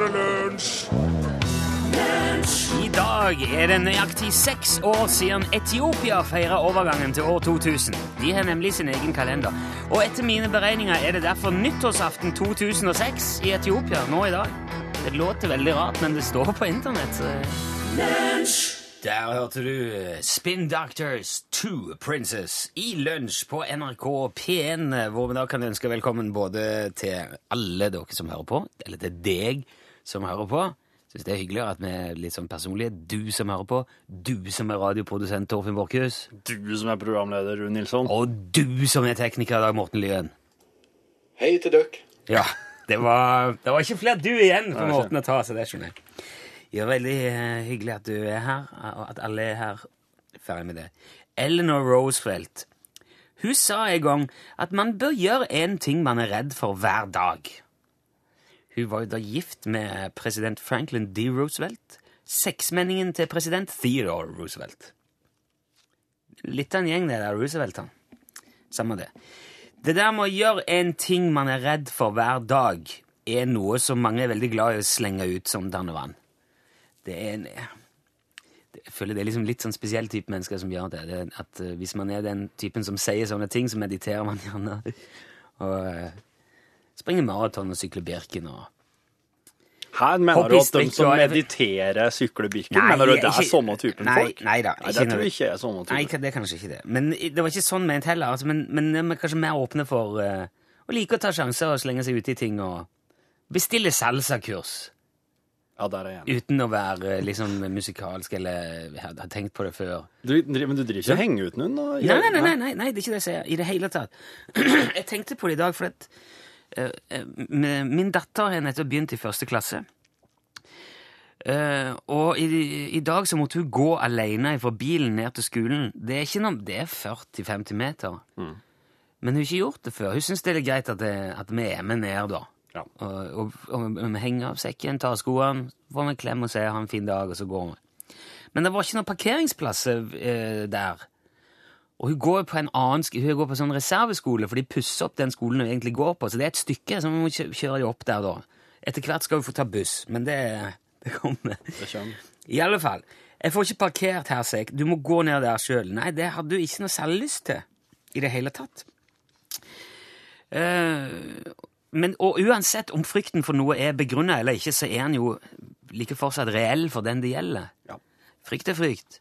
er det lunsj! I dag er det nøyaktig seks år siden Etiopia feira overgangen til år 2000. De har nemlig sin egen kalender. Og etter mine beregninger er det derfor nyttårsaften 2006 i Etiopia nå i dag. Det låter veldig rart, men det står på internett. så- Der hørte du eh, Spin Doctors Two Princess i lunsj på NRK P1, eh, hvor vi da kan ønske velkommen både til alle dere som hører på, eller til deg som hører på. Syns det er hyggeligere at vi er litt sånn personlige. Du som hører på, du som er radioprodusent Torfinn Borchhus, Du som er programleder, Rune Nilsson. og du som er tekniker i dag, Morten Lyen. Hei til dere. Ja, det var, det var ikke flere du igjen for Nei, Morten å ta, så det skjønner jeg. Ja, veldig eh, hyggelig at du er her, og at alle er her. Ferdig med det. Eleanor Roosevelt. Hun sa en gang at man bør gjøre én ting man er redd for hver dag. Hun var jo da gift med president Franklin D. Roosevelt, seksmenningen til president Theodore Roosevelt. Litt av en gjeng, det der Roosevelt, han. Samme det. Det der med å gjøre en ting man er redd for hver dag, er noe som mange er veldig glad i å slenge ut som dannevann. Det er en Jeg føler det er liksom litt sånn spesiell type mennesker som gjør det. det at eh, Hvis man er den typen som sier sånne ting, så mediterer man gjerne. Og eh, springer maraton og sykler Birken og Her mener du at de som mediterer, sykler Birken? Nei, Mener du det er sånne typen nei, folk? nei da, Nei, det tror jeg ikke er sånne Nei, det er kanskje ikke det. Men det var ikke sånn ment heller. Altså, men, men vi er kanskje mer åpne for uh, å like å ta sjanser og slenge seg ut i ting og bestille salsakurs Ja, der er jeg enig. uten å være eh, liksom musikalsk eller ha tenkt på det før. Du, men du driver ikke og henger ut noen? og- Nei, nei, nei, nei, nei, det er ikke det jeg sier i det hele tatt. jeg tenkte på det i dag, for at min datter har nettopp begynt i første klasse. Eh, og i, i dag så måtte hun gå alene fra bilen ned til skolen. Det er ikke noe, det er 40-50 meter. Men hun har ikke gjort det før. Hun syns det er greit at, det, at vi er med ned, da. Ja. Og, og, og vi henger av sekken, tar skoene, får vi en klem og sier ha en fin dag, og så går vi. Men det var ikke noen parkeringsplasser eh, der. Og hun går på en annen hun går på sånn reserveskole, for de pusser opp den skolen hun egentlig går på. Så det er et stykke, så vi må kjø- kjøre de opp der, da. Etter hvert skal hun få ta buss, men det, det kommer. Det kommer. I alle fall. Jeg får ikke parkert her, jeg. Du må gå ned der sjøl. Nei, det hadde du ikke noe særlig lyst til i det hele tatt. Uh, men og uansett om frykten for noe er begrunna eller ikke, så er den jo like fortsatt reell for den det gjelder. Ja. Frykt er frykt.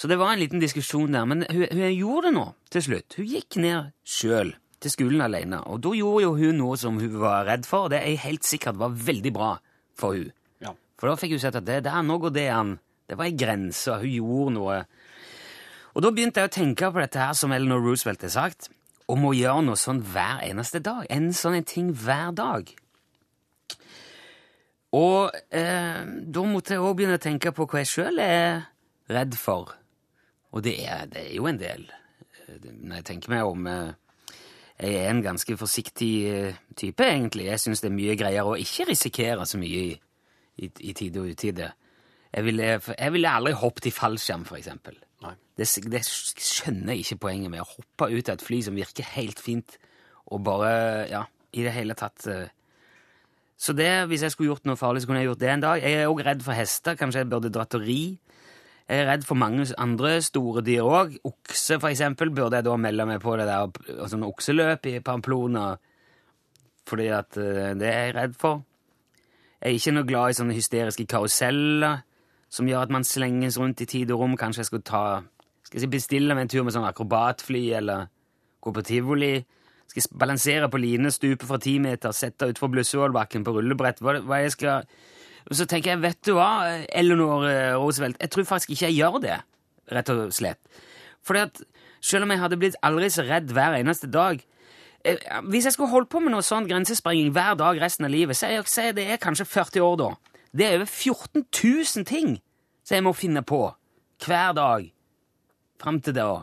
Så det var en liten diskusjon der, men hun, hun gjorde det nå til slutt. Hun gikk ned sjøl til skolen alene, og da gjorde jo hun noe som hun var redd for, og det er helt sikkert var veldig bra for hun. Ja. For da fikk hun sett at det der, nå går det an. Det var ei grense, hun gjorde noe. Og da begynte jeg å tenke på dette her som Eleanor Roosevelt har sagt, om å gjøre noe sånn hver eneste dag. En sånn en ting hver dag. Og eh, da måtte jeg òg begynne å tenke på hva jeg sjøl er redd for. Og det er, det er jo en del. Eh, Når jeg tenker meg om eh, Jeg er en ganske forsiktig eh, type, egentlig. Jeg syns det er mye greier å ikke risikere så mye i, i, i tide og utide. Jeg ville, jeg ville aldri hoppet i fallskjerm, for eksempel. Det, det skjønner jeg ikke poenget med. Å hoppe ut av et fly som virker helt fint, og bare Ja, i det hele tatt. Så det, hvis jeg skulle gjort noe farlig, så kunne jeg gjort det en dag. Jeg er òg redd for hester. Kanskje jeg burde dratt og ri. Jeg er redd for mange andre store dyr òg. Okse, for eksempel, burde jeg da melde meg på det der sånn okseløp i Pamplona. Fordi at eh, det er jeg redd for. Jeg er ikke noe glad i sånne hysteriske karuseller som gjør at man slenges rundt i tid og rom. Kanskje jeg skulle ta Skal jeg si bestille meg en tur med sånn akrobatfly, eller gå på tivoli. Skal jeg balansere på line, stupe fra ti meter, sette utfor Blussevollbakken på rullebrett. Hva, hva jeg skal... Så tenker jeg, vet du hva, Eleanor eh, Roosevelt, jeg tror faktisk ikke jeg gjør det, rett og slett. Fordi at selv om jeg hadde blitt aldri så redd hver eneste dag, eh, hvis jeg skulle holdt på med noe sånn grensesprenging hver dag resten av livet, så er det er kanskje 40 år da. Det er over 14 000 ting som jeg må finne på hver dag fram til da.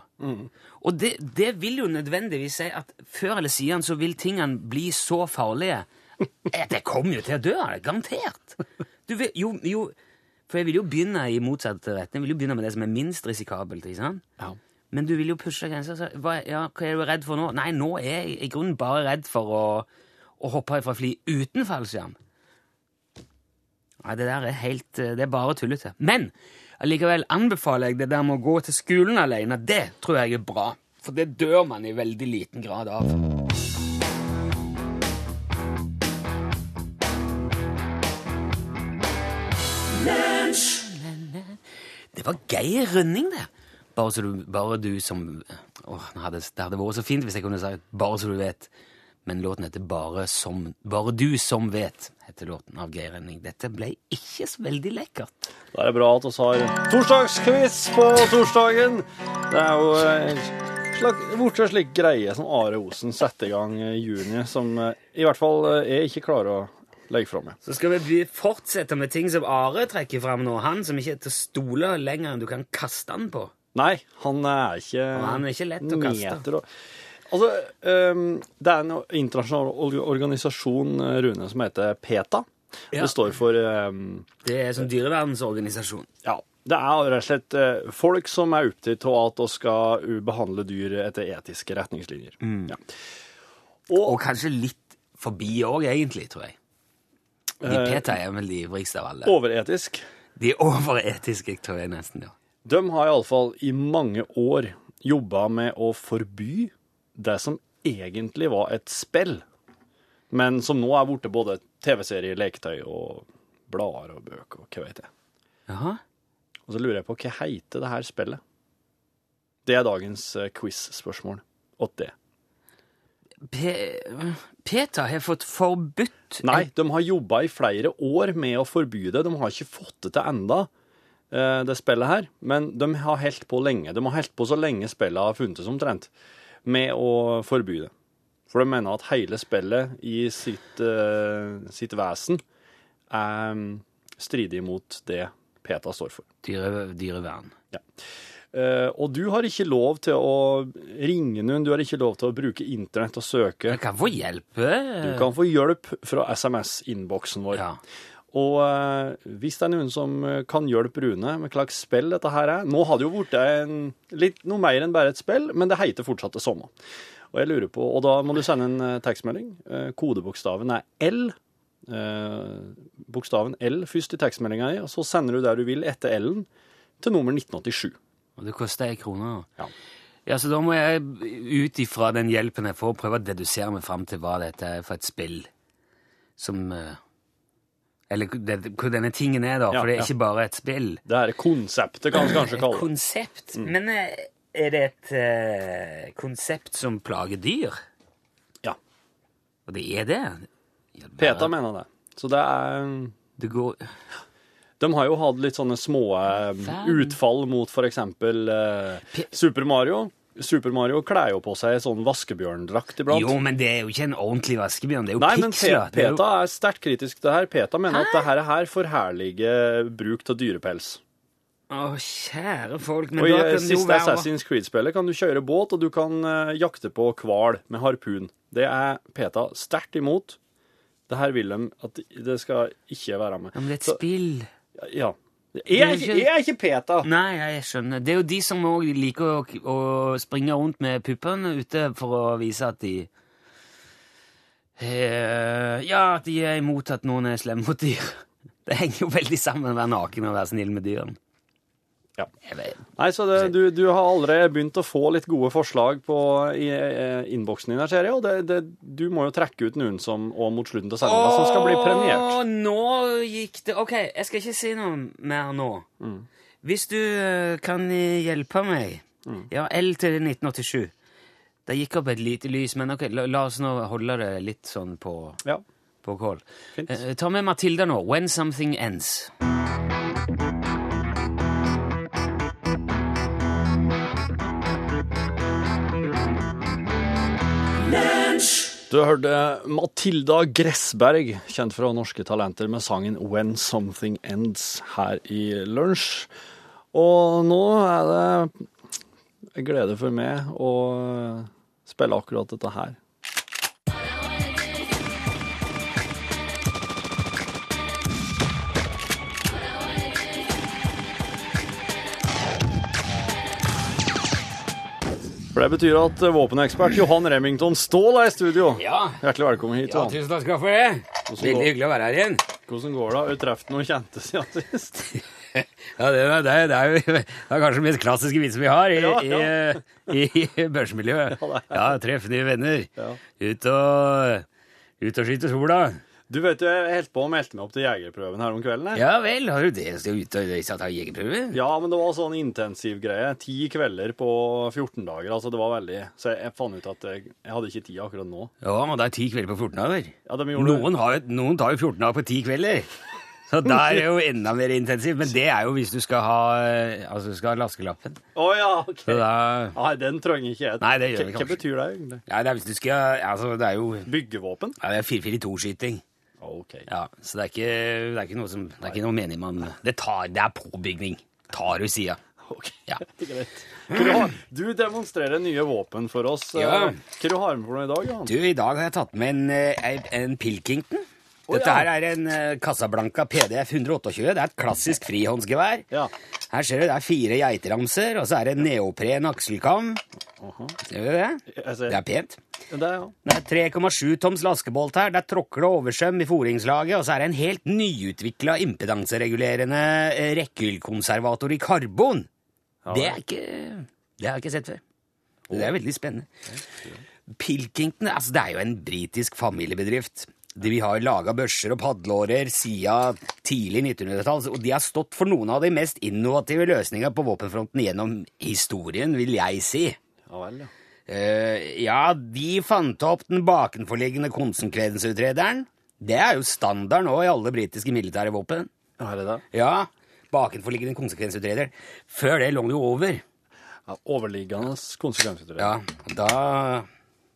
Og det, det vil jo nødvendigvis si at før eller siden så vil tingene bli så farlige jeg kommer jo til å dø av det, garantert. Du vil, jo, jo, for jeg vil jo begynne i motsatt retning. Jeg vil jo begynne med det som er minst risikabelt. ikke sant? Ja. Men du vil jo pushe grenser. Hva, ja, hva er du redd for nå? Nei, nå er jeg i grunnen bare redd for å, å hoppe fra fly uten fallskjerm. Nei, det der er helt eh, Det er bare tullete. Men allikevel anbefaler jeg det der med å gå til skolen alene. Det tror jeg er bra. For det dør man i veldig liten grad av. Det var Geir Rønning, det. Bare, så du, bare du som Åh, hadde, det hadde vært så fint hvis jeg kunne sagt 'Bare så du vet'. Men låten heter Bare, som, Bare du som vet. heter låten av Geir Rønning. Dette ble ikke så veldig lekkert. Da er det bra at vi har torsdagsquiz på torsdagen. Det er jo eh, blitt en slik greie som Are Osen setter i gang i juni, som eh, i hvert fall eh, jeg ikke klarer å legge fra meg. Så skal vi fortsette med ting som Are trekker fram nå. Han som ikke er til å stole lenger enn du kan kaste han på. Nei, han er ikke Og han er ikke lett å kaste. meter og Altså, um, det er en internasjonal organisasjon, eh, Rune, som heter PETA. Ja. Det står for um, Det er som dyrevernsorganisasjon. Ja. Det er rett og slett eh, folk som er opptatt av at vi skal behandle dyr etter etiske retningslinjer. Mm. Ja. Og kanskje litt forbi òg, egentlig, tror jeg. De Eh, er vel de ivrigste av alle. Overetisk. De er overetiske, tror jeg nesten. ja. De har iallfall i mange år jobba med å forby det som egentlig var et spill, men som nå er blitt både TV-serie, leketøy og blader og bøker og hva vet jeg. Jaha. Og så lurer jeg på hva heter det her spillet? Det er dagens eh, quiz-spørsmål. Og det. Pe PETA har fått forbudt Nei, de har jobba i flere år med å forby det. De har ikke fått det til enda, eh, det spillet her. Men de har holdt på lenge. De har holdt på så lenge spillet har funnes omtrent, med å forby det. For de mener at hele spillet i sitt, uh, sitt vesen er mm, stridig mot det PETA står for. dyre, dyrevern. Eh, og du har ikke lov til å ringe noen, du har ikke lov til å bruke internett og søke. Jeg kan få hjelp. Du kan få hjelp fra SMS-innboksen vår. Ja. Og eh, hvis det er noen som eh, kan hjelpe Rune med hva slags spill dette her er Nå har det jo blitt noe mer enn bare et spill, men det heter fortsatt det samme. Og jeg lurer på, og da må du sende en eh, tekstmelding. Eh, kodebokstaven er L. Eh, bokstaven L først i tekstmeldinga di, og så sender du der du vil etter L-en til nummer 1987. Og det koster ei krone. Ja. Ja, så da må jeg ut ifra den hjelpen jeg får, prøve å dedusere meg fram til hva dette er for et spill som eh, Eller det, hvor denne tingen er, da. Ja, For det er ikke bare et spill. Det her er konseptet, kan vi kanskje kalle det. konsept. Men eh, er det et uh, konsept som plager dyr? Ja. Og det er det? Ja, PETA mener det. Så det er Det går De har jo hatt litt sånne små eh, utfall mot eksempel eh, Super Mario. Super Mario kler jo på seg sånn vaskebjørndrakt iblant. Jo, men det er jo ikke en ordentlig vaskebjørn. Det er jo Nei, men piksler. Det er jo- PETA er sterkt kritisk til det her. PETA mener at det her, her forherliger bruk av dyrepels. Å, kjære folk. Men Og i eh, kan siste være Assassin's Creed-spillet kan du kjøre båt, og du kan eh, jakte på hval med harpun. Det er PETA sterkt imot. Det her vil de at det skal ikke være med. Ja, men det er et Så- spill. Ja. Jeg er ikke, jeg er ikke PETA. Nei, jeg skjønner. Det er jo de som òg liker å, å springe rundt med puppene ute for å vise at de eh, Ja, at de er imot at noen er slemme mot dyr. Det henger jo veldig sammen å være naken og være snill med dyrene. Ja. Nei, så det, du, du har allerede begynt å få litt gode forslag på i, eh, innboksen din, her, ser jeg, og det, det, du må jo trekke ut noen som, og mot slutten av sendinga som skal bli premiert. Å, nå gikk det OK, jeg skal ikke si noe mer nå. Mm. Hvis du eh, kan hjelpe meg Mm. Ja, L til 1987. Det gikk opp et lite lys, men ok, la, la oss nå holde det litt sånn på, Ja, på kål. fint. Eh, ta med Matilda nå. When Something Ends. Du hørte Matilda Gressberg, kjent fra Norske Talenter, med sangen When Something Ends her i lunsj. Og nå er det glede for meg å spille akkurat dette her. For det betyr at våpenekspert Johan Remington Ståhl er i studio. Ja. Hjertelig velkommen hit. ja, Johan. tusen takk skal for det. Veldig hyggelig å være her igjen. Hvordan går det? Har du truffet noen kjente siden sist? Ja, det, er- det, det er jo det er kanskje den mest klassiske vitsen vi har i, Ja, ja. i, i børsmiljøet. Ja, treffe nye venner. Ja. Ut og, ut og skyte sola. Du vet jo, jeg holdt på å melde meg opp til jegerprøven her om kvelden. jeg. Ja vel, har du det? Skal du ut og reise og ta jegerprøve? Ja, men det var sånn intensiv greie. Ti kvelder på 14 dager. Altså, det var veldig Så jeg, jeg fant ut at jeg, jeg hadde ikke tid akkurat nå. Ja, men det er ti kvelder på 14 dager. Ja, de gjorde Noen, har, noen tar jo 14 dager på ti kvelder. Så da er det jo enda mer intensivt. Men det er jo hvis du skal ha Altså, du skal ha laskelappen. Å ja, OK. Da Nei, den trenger ikke jeg. Nei, det gjør vi kanskje. Hva betyr det egentlig? Ja, det er hvis du skal Altså, det er jo Byggevåpen? ja, det er 442-skyting. OK. Ja, så det er ikke, det er ikke noe som Det er ikke noe mening man Det, tar, det er påbygning. Tar du sida. ok. Ja. Greit. Du, har, du demonstrerer nye våpen for oss. Ja. Hva du har med for noe i dag, Johan? Du, i dag har jeg tatt med en, eh, en Pilkington. Dette her er en eh, Casablanca PDF 128. Det er et klassisk frihåndsgevær. Ja. Her ser du det er fire geiteramser, og så er det neopren akselkam. Ser du det? Jeg ser. Det er pent. Det, er, ja. Det er 3,7 toms laskebolt her. Det er tråkle og oversøm i foringslaget, og så er det en helt nyutvikla impedanseregulerende eh, rekkehyllkonservator i karbon. det, er ikke, det har jeg ikke sett før. Det er veldig spennende. Pilkington altså det er jo en britisk familiebedrift. De vi har laga børser og padleårer siden tidlig 1900-tall, og de har stått for noen av de mest innovative løsningene på våpenfronten gjennom historien, vil jeg si. ja vel, ja. Uh, ja, de fant opp den bakenforliggende konsekvensutrederen. Det er jo standard nå i alle britiske militære våpen. Ja, er det det? Ja, bakenforliggende konsekvensutreder. Før det lå det jo over. Ja, overliggende konsekvensutreder. Ja, da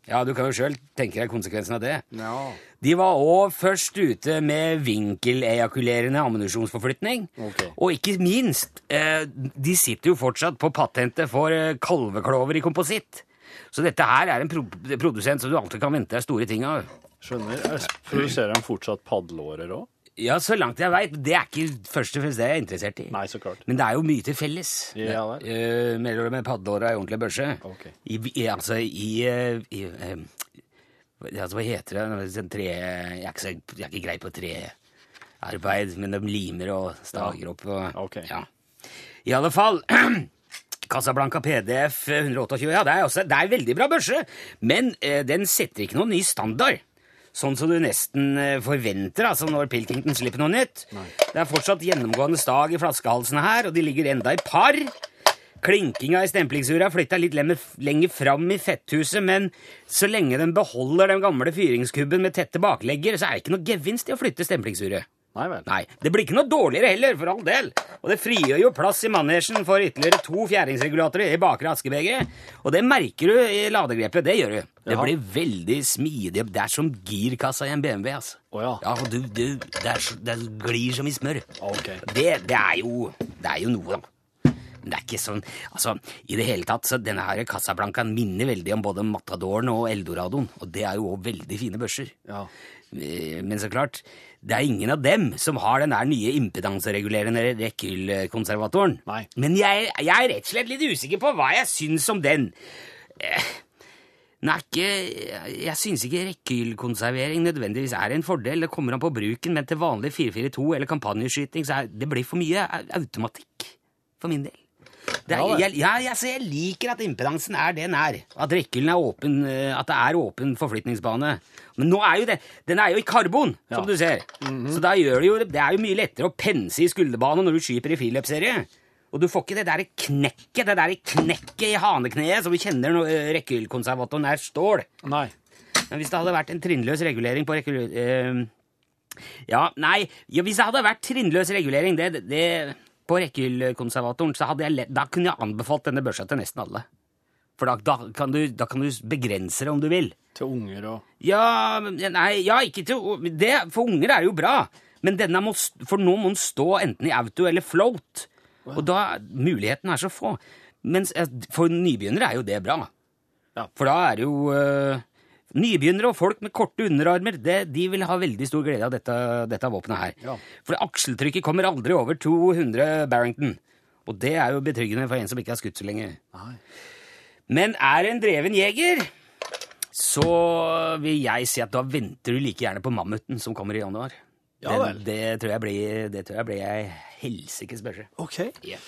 Ja, du kan jo sjøl tenke deg konsekvensen av det. Ja. De var òg først ute med vinkelejakulerende ammunisjonsforflytning. Okay. Og ikke minst, eh, de sitter jo fortsatt på patentet for eh, kalveklover i kompositt. Så dette her er en pro produsent som du alltid kan vente deg store ting av. Skjønner. Jeg produserer de fortsatt padleårer òg? Ja, så langt jeg veit. Det er ikke først og fremst det jeg er interessert i. Nei, så klart. Men det er jo mye til felles. Ja vel. Eh, mellom med padleåra og ei ordentlig børse. Ok. I, i, altså i, uh, i uh, altså, Hva heter det? Tre, jeg, er ikke, jeg er ikke grei på trearbeid, men de limer og stager opp. Og, Ok. ja. I alle fall Casablanca PDF 128, ja, det er, også, det er en veldig bra børse, men den setter ikke noen ny standard. Sånn som du nesten eh, forventer altså når Pilkington slipper noe nytt. Det er fortsatt gjennomgående stag i flaskehalsene her, og de ligger enda i par. Klinkinga i stemplingsuret er flytta litt lenger fram i fetthuset, men så lenge den beholder den gamle fyringskubben med tette baklegger, så er det ikke noe gevinst i å flytte stemplingsuret. Nei vel. Nei, det blir ikke noe dårligere heller, for all del. Og det frigjør jo plass i manesjen for ytterligere to fjæringsregulatorer i bakre askebeger. Og det merker du i ladegrepet. Det gjør du. Det Jaha. blir veldig smidig. Det er som girkassa i en BMW, altså. Oh, ja. Ja, du, du, det, er, det glir som i smør. Okay. Det, det, er jo, det er jo noe, da. Men det er ikke sånn Altså, i det hele tatt, så denne her Casablancaen minner veldig om både Matadoren og Eldoradoen. Og det er jo også veldig fine børser. Ja. Eh, Men så klart, det er ingen av dem som har den der nye impedanseregulerende rekkehyllkonservatoren. Nei. Men jeg, jeg er rett og slett litt usikker på hva jeg syns om den. Eh, Den er ikke Jeg syns ikke rekkehyllkonservering nødvendigvis er en fordel. Det kommer an på bruken, men til vanlig 442 eller kampanjeskyting så er det blir for mye automatikk for min del. Det er, jeg, ja, jeg, så jeg liker at impedansen er det den er. At rekkhyllen er åpen, eh, at det er åpen forflytningsbane. Men nå er jo det, den er jo i karbon, som du ser. Så da gjør det jo Det er jo mye lettere å pense i skulderbanen når du skyper i friløpsserie. Og du får ikke det der knekket det der knekket i hanekneet som du kjenner når eh, rekkehyllkonservatoren er stål. Nei. Men hvis det hadde vært en trinnløs regulering på rekkehyll... Eh, ja, nei, ja, hvis det hadde vært trinnløs regulering det, det, på rekkehyllkonservatoren, så hadde jeg da kunne jeg anbefalt denne børsa til nesten alle. For da, da, kan du, da kan du begrense det om du vil. Til unger og Ja, nei, ja, ikke til det, For unger er jo bra. Men denne må, for nå må den stå enten i auto eller float. Og da Mulighetene er så få. Mens eh, for nybegynnere er jo det bra. Ja. For da er det jo eh, Nybegynnere og folk med korte underarmer det, de vil ha veldig stor glede av dette, dette våpenet her. Ja. For akseltrykket kommer aldri over 200 Barrington. Og det er jo betryggende for en som ikke har skutt så lenge. Nei. Men er en dreven jeger, så vil jeg si at da venter du like gjerne på mammuten som kommer i januar. Ja vel. Det tror jeg blir, det tror jeg blir ei helsikes børse. OK. Yeah.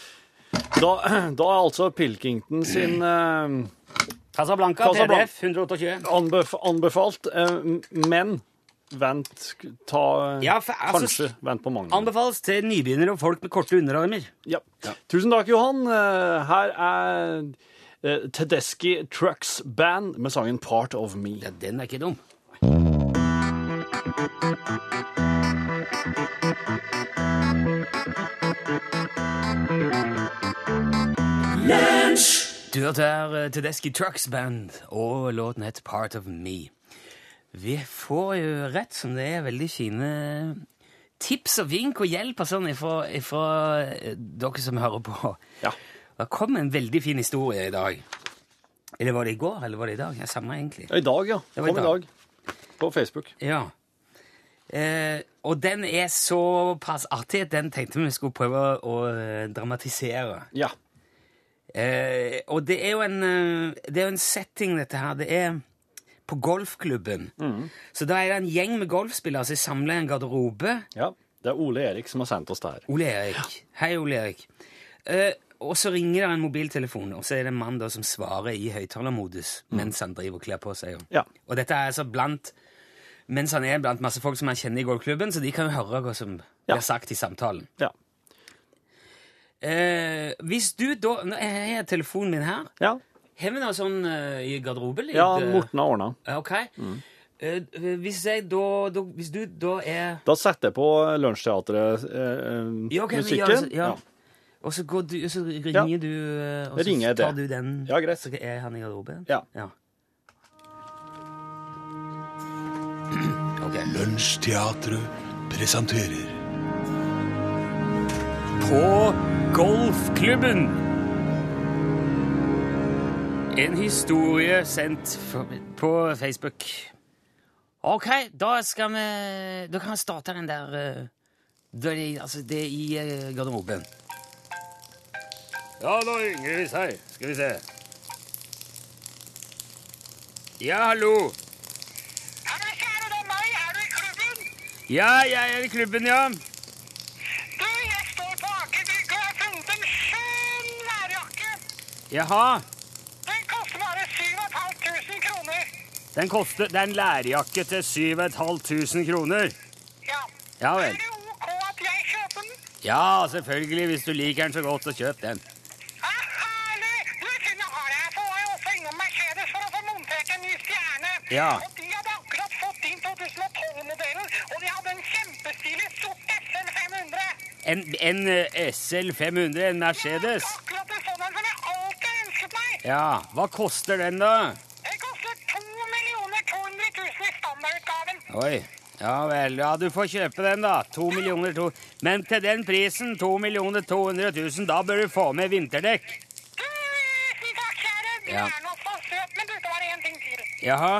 Da, da er altså Pilkington sin eh, Casablanca, Casablanca. PDF 128. anbef anbefalt, eh, men vent ta Ja, for, altså, Kanskje vent på mange. Anbefales til nybegynnere og folk med korte underarmer. Ja. Tusen takk, Johan. Eh, Her er eh, Tedeschi Trucks Band med sangen 'Part of Me'. Ja, den er ikke dum. Du hørte her eh, Tedeschi Trucks Band, og låten het Part of Me. Vi får jo rett som det er veldig fine tips og vink og hjelp og sånn ifra, eh, dere som hører på. Ja. Det kom en veldig fin historie i dag. Eller var det i går, eller var det i dag? Ja, samme egentlig. I dag, ja. Det Kom i dag. På Facebook. Ja. Eh, og den er såpass artig at den tenkte vi skulle prøve å eh, dramatisere. Ja. Eh, og det er jo en, eh, det er jo en setting, dette her. Det er på golfklubben. Så da er det en gjeng med golfspillere som samler en garderobe. ja. Det er Ole Erik som har sendt oss det her. Ole Erik. Hei, Ole Erik. Eh, og så ringer det en mobiltelefon, og så er det en mann da som svarer i høyttalermodus mens han driver og kler på seg. Ja. Og dette er altså blant mens han er blant masse folk som han kjenner i golfklubben, så de kan jo høre hva som Ja. blir sagt i samtalen. Ja. Eh, hvis du da Nå har jeg telefonen min her. Ja, Har vi noe sånn eh, i garderobelyd? ja Morten har ordna. Ja, Ok. Eh, hvis jeg da, da Hvis du da er Da setter jeg på Lunsjteatret eh, Ja, ok, musikken. ja, altså, ja. Og så, går du, så ringer Ja. du, eh, og Jeg så ringer jeg tar det. du den. Ja, greit. Så er han i garderoben? Ja. ja. Ok. Lunsjteatret presenterer På golfklubben. En historie sendt på Facebook. Ok, da skal vi Da kan vi starte den der eh, det, Altså, det er i eh, garderoben. Ja, da ringer vi seg. Skal vi se. Ja, hallo. Hallo, kjære, det er meg. Er du i klubben? Ja, jeg er i klubben, ja. Du, jeg står på Aker Brygge og har funnet en skjønn værjakke. Jaha. Den koster bare 7500 kroner. Den koster, det er en lærjakke til 7500 kroner. Ja. Ja Er det ok at jeg kjøper den? Ja, selvfølgelig, hvis du liker den så godt, så kjøp den. Ah, herlig! Du, siden jeg har deg her, så også innom Mercedes for å få montert en ny stjerne. Ja. Og de hadde akkurat fått inn 2012-modellen, og de hadde en kjempestilig sort SL 500. En, en eh, SL 500, en Mercedes. Akkurat en sånn en som jeg alltid har ønsket meg. Ja, hva koster den da? Den koster 2 millioner 200 000 i standardutgaven. Oi, ja vel, ja du får kjøpe den da. 2 millioner to... Men til den prisen, 2 millioner 200 000, da bør du få med vinterdekk. Tusen takk, kjære. Du Ja. er nå så søt, men du, det var en ting til. Jaha,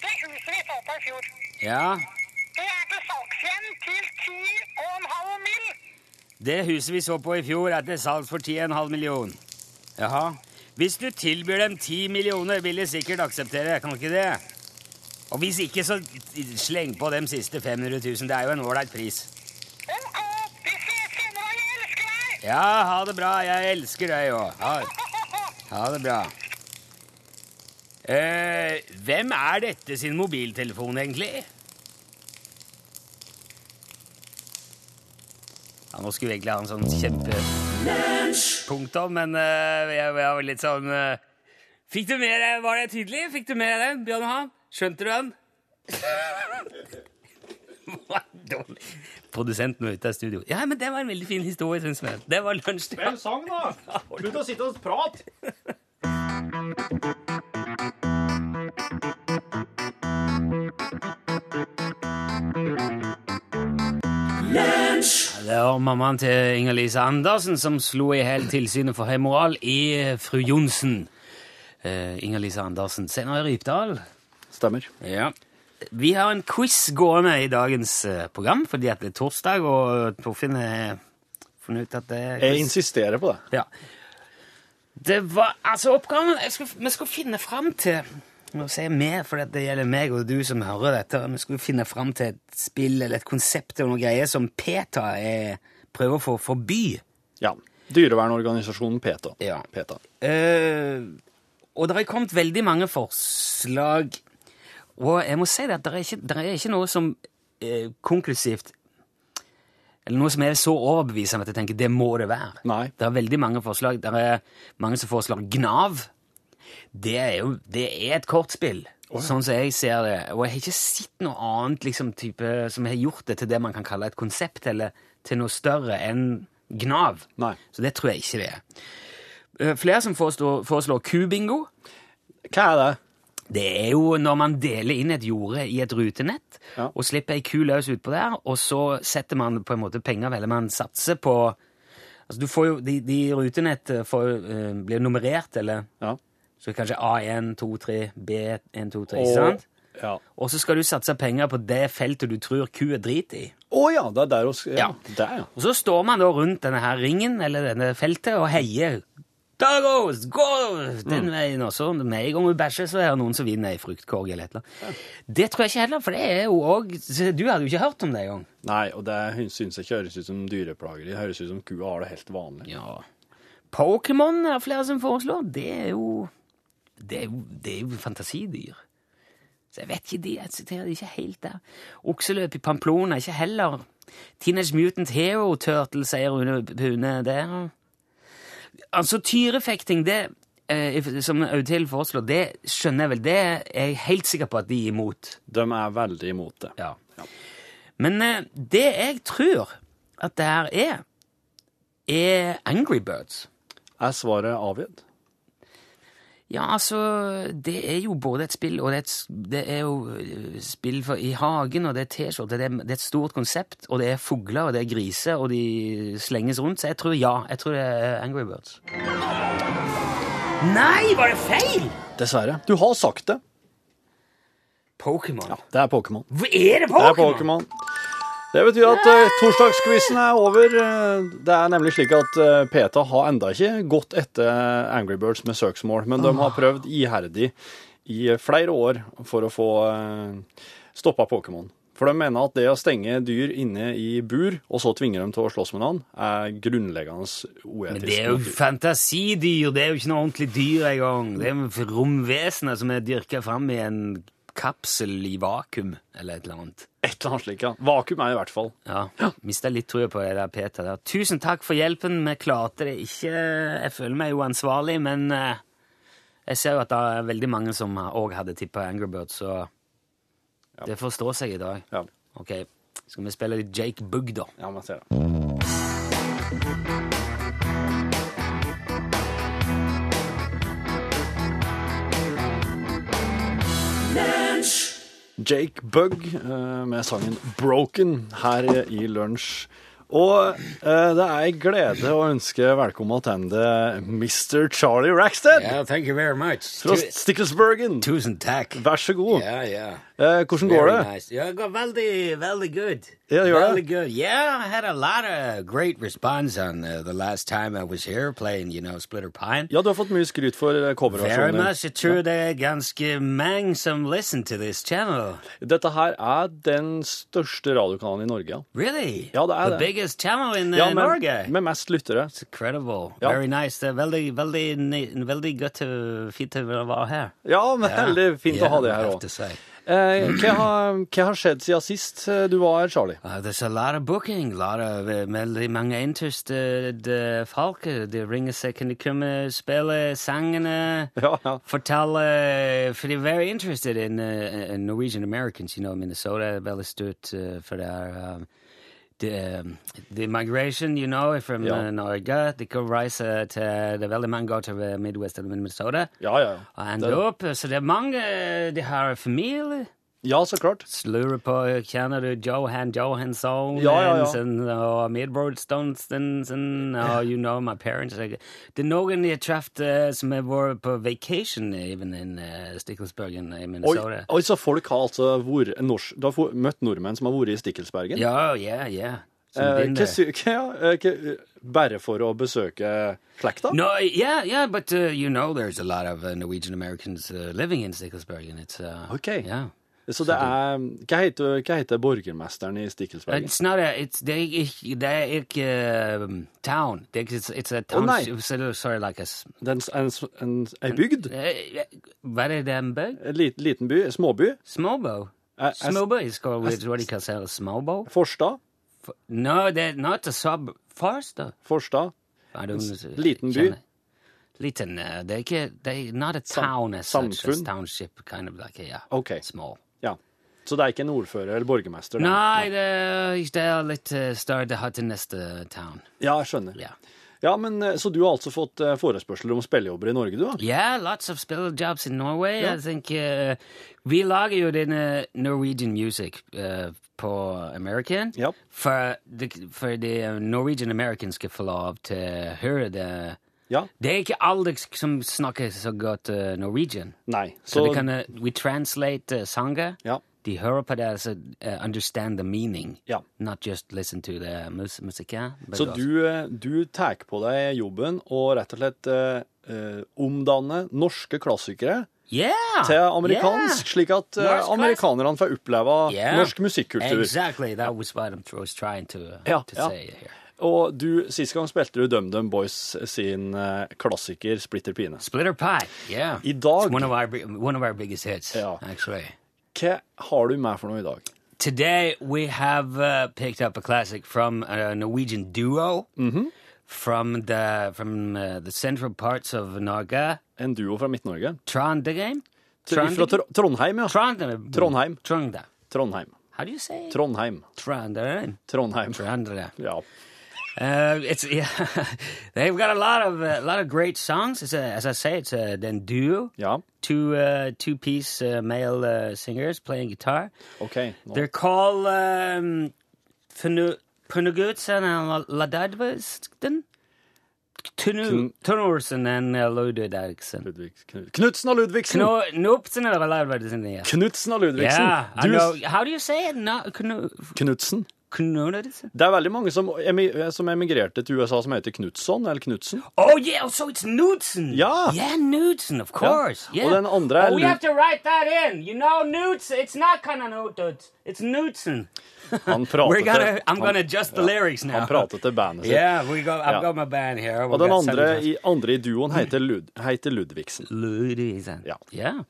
Det huset vi så på i fjor, ja. det er til salgs igjen til 10,5 mill. Det huset vi så på i fjor er til salgs for 10,5 million. Jaha. Hvis du tilbyr dem 10 millioner, vil de sikkert akseptere, kan ikke det? Og hvis ikke, så sleng på dem siste 500 000. Det er jo en ålreit pris. Ok, vi ses senere, jeg elsker deg. Ja, ha det bra. Jeg elsker deg òg. Ha, ha det bra. Eh, hvem er dette sin mobiltelefon, egentlig? Ja, nå skulle vi egentlig ha en sånn kjempepunktum, men uh, jeg, jeg var litt sånn uh, Fikk du med deg Var det tydelig? Fikk du med den, Bjørn Johan? Skjønte du den? Dårlig. Produsenten var ute av studio. Ja, men det var en veldig fin historie, syns vi. Det var lunsj. Spill sang, da! Slutt å sitte og prate! Det var mammaen til Inger-Lise Andersen som slo i hjel tilsynet for høy i Fru Johnsen. Uh, Inger-Lise Andersen. Senere i Rypdal. Stemmer. Ja. Vi har en quiz gående i dagens eh, program, fordi at det er torsdag, og Torfinn har funnet ut at det er Jeg insisterer på det. Ja. Det var Altså, oppgaven skulle, Vi skulle finne fram til Nå sier vi, for det gjelder meg og du som hører dette. Vi skulle finne fram til et spill eller et konsept eller noe greier som PETA er, prøver å få forby. Ja. Dyrevernorganisasjonen PETA. Ja. PETA. Uh, og det har kommet veldig mange forslag, og jeg må si at det er ikke, det er ikke noe som uh, konklusivt Eller noe som er så overbevisende at jeg tenker det må det være. Nei. Det er veldig mange forslag. Det er mange som foreslår Gnav. Det er jo det er et kortspill, sånn som jeg ser det. Og jeg har ikke sett noe annet liksom, type, som har gjort det til det man kan kalle et konsept, eller til noe større enn Gnav. Nei. Så det tror jeg ikke det er. Eh, Flere som foreslår, foreslår kubingo. Hva er det? Det er jo når man deler inn et jorde i et rutenett Ja. og slipper ei ku løs utpå der, og så setter man på en måte penger, eller man satser på Altså, du får jo De, de rutenett får, eh, blir nummerert, eller Ja. Så kanskje A1, 2, 3, B1, 2, 3, ikke sant? Ja. Og så skal du satse penger på det feltet du tror ku er drit i. Å ja, det er der også, Ja. Ja. Der, ja. Og så står man da rundt denne her ringen, eller denne feltet, og heier. Dagos, gå den veien! også. med en gang hun bæsjer, så er det noen som vinner ei fruktkorg eller et eller annet. Det tror jeg ikke heller, for det er jo òg Du hadde jo ikke hørt om det engang. Nei, og det synes syns jeg ikke høres ut som dyreplager. Det høres ut som kua har det helt vanlig. Ja. Pokémon er det flere som foreslår. Det er jo Det er jo, det er jo fantasidyr. Så jeg vet ikke, de jeg siterer de ikke helt der. Okseløp i Pamplona, ikke heller. Teenage Mutant Hero Turtle, sier Rune Pune der. Altså, tyrefekting, det eh, som Audhild foreslår, det skjønner jeg vel. Det er jeg helt sikker på at de er imot. De er veldig imot det. Ja. Men eh, det jeg tror at det her er, er Angry Birds. Er svaret avgitt? Ja, altså, det er jo både et spill, og det er, et, det er jo eh, spill for, i hagen, og det er T-skjorte, det, er- det er et stort konsept, og det er fugler, og det er griser, og de slenges rundt, så jeg tror ja, jeg tror det er Angry Birds. Nei, var det feil? Dessverre. Du har sagt det. Pokémon. Ja, Det er Pokémon. Er det Det er Pokémon? Det betyr at uh, torsdagsquizen er over. Eh, Det er nemlig slik at uh, PETA har enda ikke gått etter Angry Birds med søksmål, men de har prøvd iherdig i eh, flere år for å få uh, stoppa Pokémon. For de mener at det å stenge dyr inne i bur, og så tvinge dem til å slåss med noen, er grunnleggende uetisk. Men det er jo fantasidyr, det er jo ikke noe ordentlig dyr engang. Det er romvesener som er dyrka fram i en kapsel i vakuum, eller et eller annet. Et eller annet slikt. ja. Vakuum er i hvert fall. Ja, mista litt troa på det der Peter der. Tusen takk for hjelpen. Vi klarte det ikke. Jeg føler meg jo ansvarlig, men eh, jeg ser jo at det er veldig mange som òg hadde tippa Angry Birds, så det får stå seg i dag. Ja, Ok, skal vi spille litt Jake Bugg, da? ja man ser det. Jake Bugg eh, med sangen 'Broken' her i lunsj. Og eh, det er en glede å ønske velkommen tilbake Mr. Charlie Rackstead thank you very much. fra Sticklesbergen. Tusen takk. Vær så god. Ja, ja. Eh, hvordan går det? Nice. Yeah, it got veldig, veldig good. Ja, det very det. good. Yeah, I had a lot of great response on uh, the last time I was here playing, you know, Splitter Pine. Ja, du har fått mye skryt for coverversjonen. Very much. Jeg tror det er ganske mange som listen to this channel. Dette her er den største radiokanalen i Norge. ja. Really? Ja, det er The det. biggest channel in ja, Ja, Norge. med, med mest lyttere. It's incredible. Ja. Very nice. Det er veldig, veldig, veldig godt å- fint å være her. Ja, men veldig fint å ha det I her òg. Eh, hva, har- hva har skjedd siden sist eh, du var her, Charlie? Uh, there's a lot of booking, lot of uh, veldig mange interested uh, folk. De ringer seg, kan de komme spille sangene, Ja, ja. fortelle For they're very interested in, uh, in Norwegian Americans, you know, Minnesota er veldig stort for det er um, the, um, the migration, you know, from Ja. uh, Norge. De kan reise til Det er veldig mange går til uh, Midwest eller Minnesota. Ja, ja. ja. Og ender opp, så det er mange De har familie. Ja, så klart. Slurer på du Johan Johansson Ja, ja, ja. Og Midroad Stonstensen og you know my parents? Det er noen jeg har truffet eh, som har vært på vacation even in uh, Stikkelsbergen i Minnesota. oi, så folk har altså vært norsk, Du har møtt nordmenn som har vært i Stikkelsbergen? Ja, ja, ja. Som Eh, ja, eh, bare for å besøke slekta? No, yeah, yeah, but uh, you know, there's a lot of uh, Norwegian Americans uh, living in Stikkelsbergen. it's uh, Ok. yeah. Så det er Hva heter, hva heter borgermesteren i Stikkelsberg? It's not a. It's det er ikke det er ikke uh, town. Det er ikke, it's, it's a nei. township. sorry, like a s- Den, en, en, ei bygd? eh, Hva er det en bygd? En liten, liten by? Småby? Småbo. Småbo eh, Smallbow is called what do you call smallbow? Forstad? No, they're not a sub. Forstad? Forstad? Liten by? Liten. Uh, det er ikke. Not a town as such. As samfunn? township, kind of like yeah. Okay. Small. Ja. Så det er ikke en ordfører eller borgermester? da? Nei, det, det er litt større det har til neste town. Ja, jeg skjønner. Ja. Ja, men eh, Så du har altså fått eh, forespørsler om spillejobber i Norge, du? da? Yeah, lots of spillejobs in Norway. Ja. I think uh, vi lager jo denne Norwegian music uh, på American. Ja. For, de, for de Norwegian Americans skal få lov til å høre det. Ja? Det er ikke alle som snakker så godt uh, Norwegian. Nei. Så, Så, de kan, uh, we translate uh, sanger. ja. De hører på det, altså uh, understand the meaning. Ja. Not just listen to the mus music. Så du, du tar på deg jobben og rett og slett omdanne norske klassikere yeah, til amerikansk, yeah. slik at uh, amerikanerne får oppleve Yeah. norsk musikkultur. Exactly. That was what I was trying to, uh, Ja, to ja. say here. Og du, sist gang spilte du DumDum Boys sin eh, klassiker Splitter Pine. Splitter Pie. Yeah. I dag, It's one of our one of our biggest hits. Ja. Actually. hva har du med for noe i dag? Today we have uh, picked up a classic from a Norwegian duo Mm-hmm. from the from uh, the central parts of Norge. En duo fra Midt-Norge? Trondheim. Fra Tr Trondheim, ja. Trondheim. Trondheim. Trondheim. Trondheim. How do you say Trondheim. Trondheim. Trondheim. Trondheim. Trondheim. Ja. Uh, it's yeah, they've got a lot of a lot of great songs. It's a, as I say, it's a then duo, Yeah. two uh, two piece uh, male uh, singers playing guitar. Okay. No. They're called um, Punugutsen and Ladadvisten. Tunorsen and Ludvigsen. Ludvig Eriksen. Ludvig Knutsen og Ludvigsen! Knutsen og Ludvigsen. Yeah, I know. How do you say it? No, Knutsen. Knudsen? Det er veldig mange som, som emigrerte til USA som heter Knutson, eller Knutsen. Oh yeah, so it's Knudsen. Ja. yeah, Knudsen, of course. Yeah. Og den andre er Oh, we have to write that in. You know, Knudsen. It's not Kananutut. It's Knudsen. Han pratet gonna. I'm gonna adjust the lyrics now. Han pratet til bandet sitt. Yeah, we go. I've Ja. got my band here. Og den andre i, andre i duoen heter, Lud heter Ludvigsen. Ludvigsen. Ja. Yeah.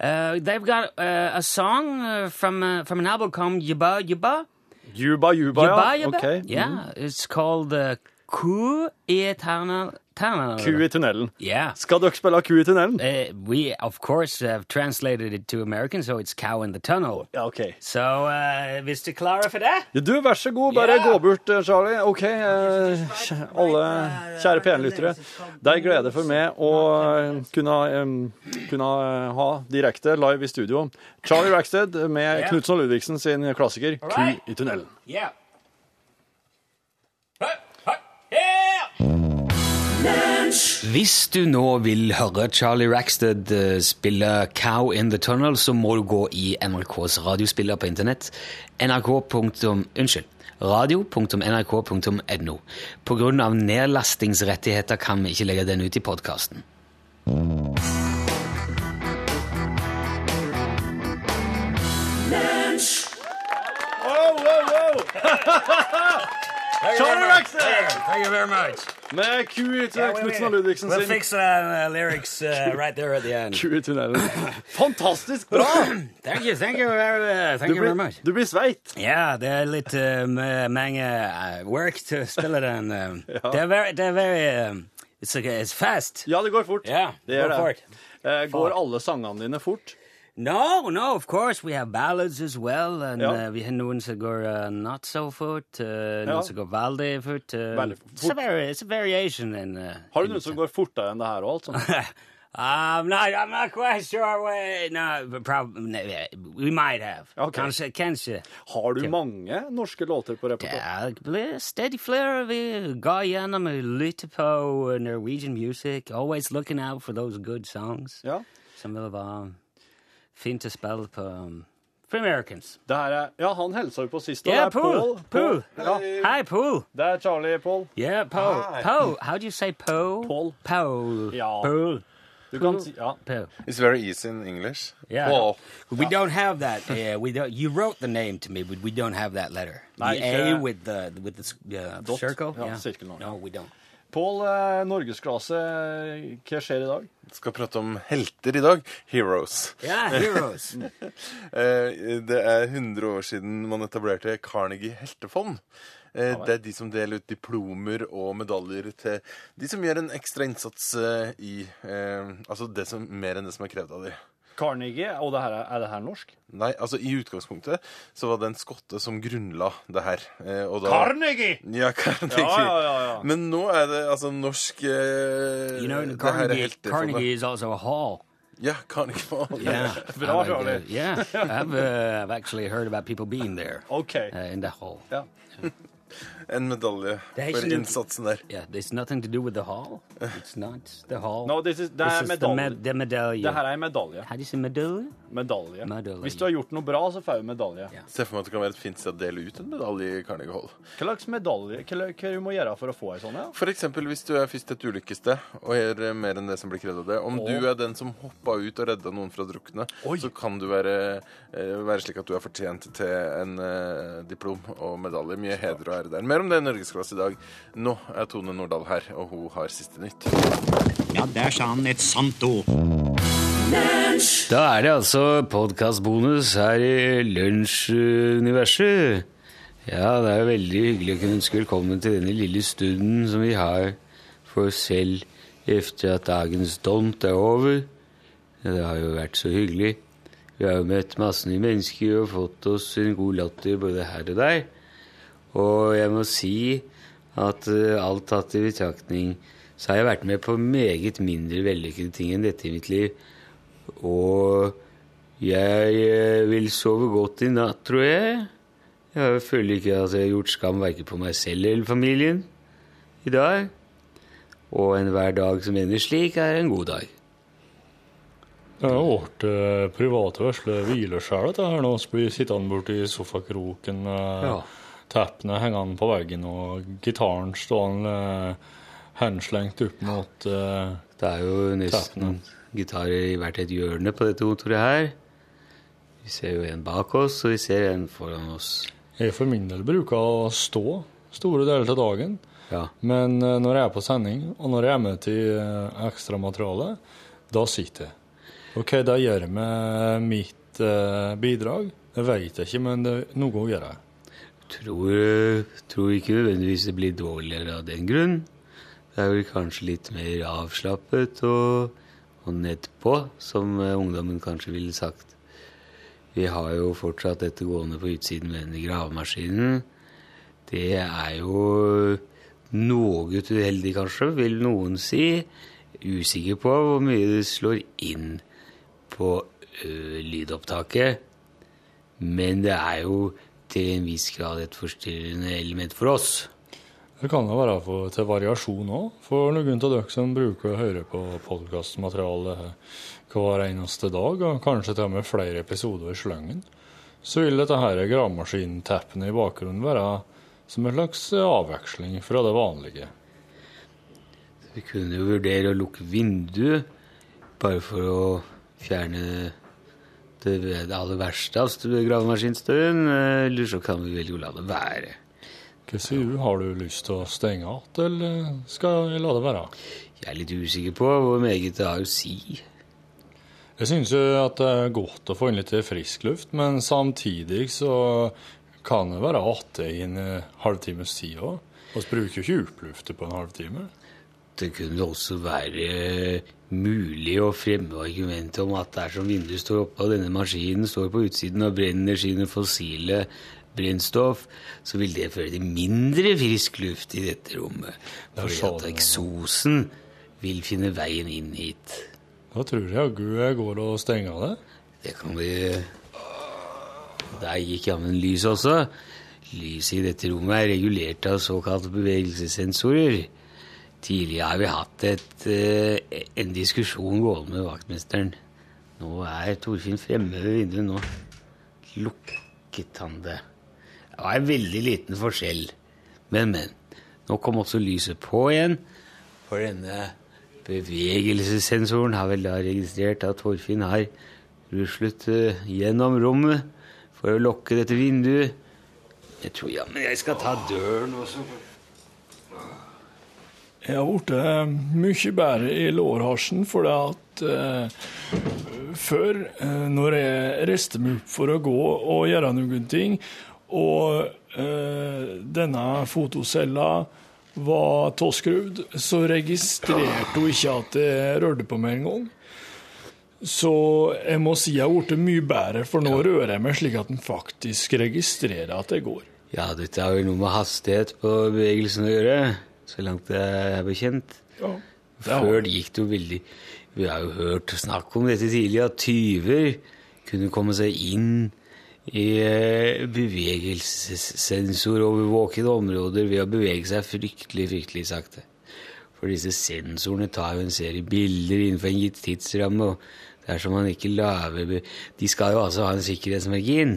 Uh, they've got uh, a song uh, from uh, from an album called Yuba Yuba. Juba Juba, Juba, ja. Juba Juba, Mm. Yeah, it's called uh, Tana. Tana. Ku i tunnelen. Yeah. Skal dere spille Ku i tunnelen? Uh, we, of course, have translated it to American, so it's Cow in the Tunnel. Ja, ok. Så uh, Mr. Clara for det Ja, Du, vær så god, bare yeah. gå bort, eh, Charlie. Ok, uh, alle kjære P1-lyttere. Det er glede for meg å eh, kunne, um, kunne eh, ha direkte live i studio Charlie Rackstead med yeah. Knutsen og Ludvigsen sin klassiker Ku i tunnelen. Yeah. Yeah. Hvis du nå vil høre Charlie Rackstead eh, spille Cow in the Tunnel, så må du gå i NRKs radiospiller på internett. nrk. Unnskyld. radio.nrk.no. Av nedlastingsrettigheter kan vi ikke legge den ut i podkasten. Charlie Rackstead! Thank you very much. Med Ku i Knutsen og Ludvigsen We'll sin fix the uh, lyrics uh, right there at the end. Ku i tunnelen. Fantastisk bra! Thank you, thank you, very, uh, thank Du you very blir, much. du blir sveit. Ja, det er litt uh, mange uh, work to spille den. Um, Det er very, det er very um, it's, okay, it's fast. Ja, det går fort. Yeah, det gjør go det. it. Eh, går alle sangene dine fort? No, no, of course we have ballads as well, and Ja. uh, vi har noen som går uh, not so fort, uh, Ja. noen som går veldig fort. Uh, Veldig It's, a fort. vari- it's a variation in... Uh, Har du noen som går fortere enn det her òg, sånt? I'm not. I'm not quite sure. We, no, probably we might have. Okay. Kanskje, kanskje. Har du mange norske låter på repertoar? Det blir stadig flere vi går gjennom og lytter på norsk Norwegian music. Always looking out for those good songs. Ja. Som vil være fint å spille på um, for Americans. Det her er Ja, han hilsa jo på sist. og Yeah, det er Paul. Paul. Ja, Hi, Paul. det er Charlie, Paul. Yeah, Paul. Hi. Paul. How do you say Paul? Paul. Paul. Ja. Paul. Du kan si Ja. Paul. It's very easy in English. Yeah. Paul. We don't have that. Uh, we don't. You wrote the name to me, but we don't have that letter. Nei, the A with the with the uh, circle. Ja, yeah. sirkel nå. No, we don't. Pål, eh, norgesklasse, hva skjer i dag? Skal prate om helter i dag. Heroes. Yeah, heroes. Eh, Det er 100 år siden man etablerte Carnegie heltefond. Eh, Det er de som deler ut diplomer og medaljer til de som gjør en ekstra innsats eh, i eh, Altså det som, mer enn det som er krevd av dem. Carnegie, og det her er, det her norsk? Nei, altså I utgangspunktet så var det en skotte som grunnla det her. eh, Og da, Carnegie! Ja, Carnegie. Ja, ja, ja, ja. Men nå er det altså norsk eh, You know, det her er Carnegie. Carnegie is also a hall. Ja, Carnegie Hall. Yeah, Bra, I like, uh, yeah, I've uh, I've actually heard about people being there Okay. uh, in that hall. Ja. En medalje er for innsatsen der. Yeah, there's nothing to do with the hall. It's not the hall. No, this is, det this er is the, medalje. med the medallion. Det her er en medalje. How do you say medallion? Medalje. Medalje. Hvis du har gjort noe bra, så får du medalje. Yeah. Se for meg at det kan være et fint sted å dele ut en medalje i Carnegie Hall. Hva slags medalje hva, hva du må gjøre for å få en sånn? Ja? For eksempel hvis du er først et ulykkessted og gjør eh, mer enn det som blir krevd av det. Om du er den som hoppa ut og redda noen fra å drukne, Oi. så kan du være, eh, være slik at du er fortjent til en uh, diplom og medalje. Mye heder og ære der. Mer om det i Norgesklasse i dag. Nå er Tone Nordahl her, og hun har siste nytt. Ja, der sa han et sant ord. Da er det altså podkastbonus her i Lunsjuniverset. Ja, det er jo veldig hyggelig å kunne ønske velkommen til denne lille stunden som vi har for oss selv etter at dagens dont er over. Det har jo vært så hyggelig. Vi har jo møtt masse nye mennesker og fått oss en god latter både her og der. Og jeg må si at eh, alt tatt i betraktning, så har jeg vært med på meget mindre vellykkede ting enn dette i mitt liv. Og jeg eh, vil sove godt i natt, tror jeg. Jeg føler ikke at jeg har gjort skam verken på meg selv eller familien i dag. Og enhver dag som ender slik, er en god dag. Det har vært eh, private vesle hvileskjær, dette her nå. vi blir sittende borti sofakroken Ja. Teppene hengende på veggen og gitaren stående eh, henslengt opp mot teppene. Det er jo nesten gitarer i hvert et hjørne på dette kontoret her. Vi ser jo en bak oss, og vi ser en foran oss. Jeg for min del bruker å stå store deler av dagen. Ja. Men eh, når jeg er på sending, og når jeg er med til eh, ekstramateriale, da sitter jeg. ok, da gjør gjør med mitt eh, bidrag, det vet jeg ikke, men det, noe gjør jeg. Tror, tror ikke nødvendigvis det blir dårligere av den grunn. Det er vel kanskje litt mer avslappet og, og nedpå, som eh, ungdommen kanskje ville sagt. Vi har jo fortsatt dette gående på utsiden med denne gravemaskinen. Det er jo noe uheldig, kanskje, vil noen si. Usikker på hvor mye det slår inn på ø, lydopptaket. Men det er jo til en viss grad et forstyrrende element for oss. Det kan jo være for, til variasjon òg, for noen av dere som bruker å høre på podkastmateriale hver eneste dag, og kanskje til og med flere episoder i slengen, så vil dette her gravemaskinteppene i bakgrunnen være som en slags avveksling fra det vanlige. Vi kunne jo vurdere å lukke vinduet, bare for å fjerne det, det aller verste av gravemaskinstøyen. Eller så kan vi vel jo la det være. Hva sier du, har du lyst til å stenge igjen, eller skal jeg la det være? Jeg er litt usikker på hvor meget det har å si. Jeg syns jo at det er godt å få inn litt frisk luft, men samtidig så kan det være artig i en eh, halvtimes tid òg. Vi bruker jo ikke opplufte på en halvtime. Det kunne også være mulig å fremme argumentet om at dersom vinduet står oppe og denne maskinen står på utsiden og brenner sine fossile brennstoff, så vil det føre til mindre frisk luft i dette rommet. Fordi at eksosen vil finne veien inn hit. Da tror jeg jaggu jeg går og stenger det. Det kan vi Der gikk jammen lys også. Lyset i dette rommet er regulert av såkalte bevegelsessensorer. Tidligere har vi hatt et, eh, en diskusjon gående med vaktmesteren. Nå er Torfinn fremme ved vinduet nå. Lukket han det? Det var en veldig liten forskjell. Men, men. Nå kom også lyset på igjen. For denne bevegelsessensoren har vel da registrert at Torfinn har ruslet eh, gjennom rommet for å lukke dette vinduet. Jeg tror jammen jeg skal ta døren også. Jeg har blitt eh, mye bedre i lårhalsen fordi at eh, før, eh, når jeg reiste meg opp for å gå og gjøre noen ting, og eh, denne fotocella var tåskrudd, så registrerte hun ikke at jeg rørte på meg engang. Så jeg må si jeg har blitt mye bedre, for nå rører jeg meg slik at den faktisk registrerer at jeg går. Ja, dette har jo noe med hastighet på bevegelsen å gjøre, så langt jeg er bekjent. Ja, Før det gikk det jo veldig Vi har jo hørt snakk om dette tidligere, at tyver kunne komme seg inn i eh, bevegelsessensorovervåkede områder ved å bevege seg fryktelig, fryktelig sakte. For disse sensorene tar jo en serie bilder innenfor en gitt tidsramme, og dersom man ikke lager De skal jo altså ha en sikkerhetsmargin.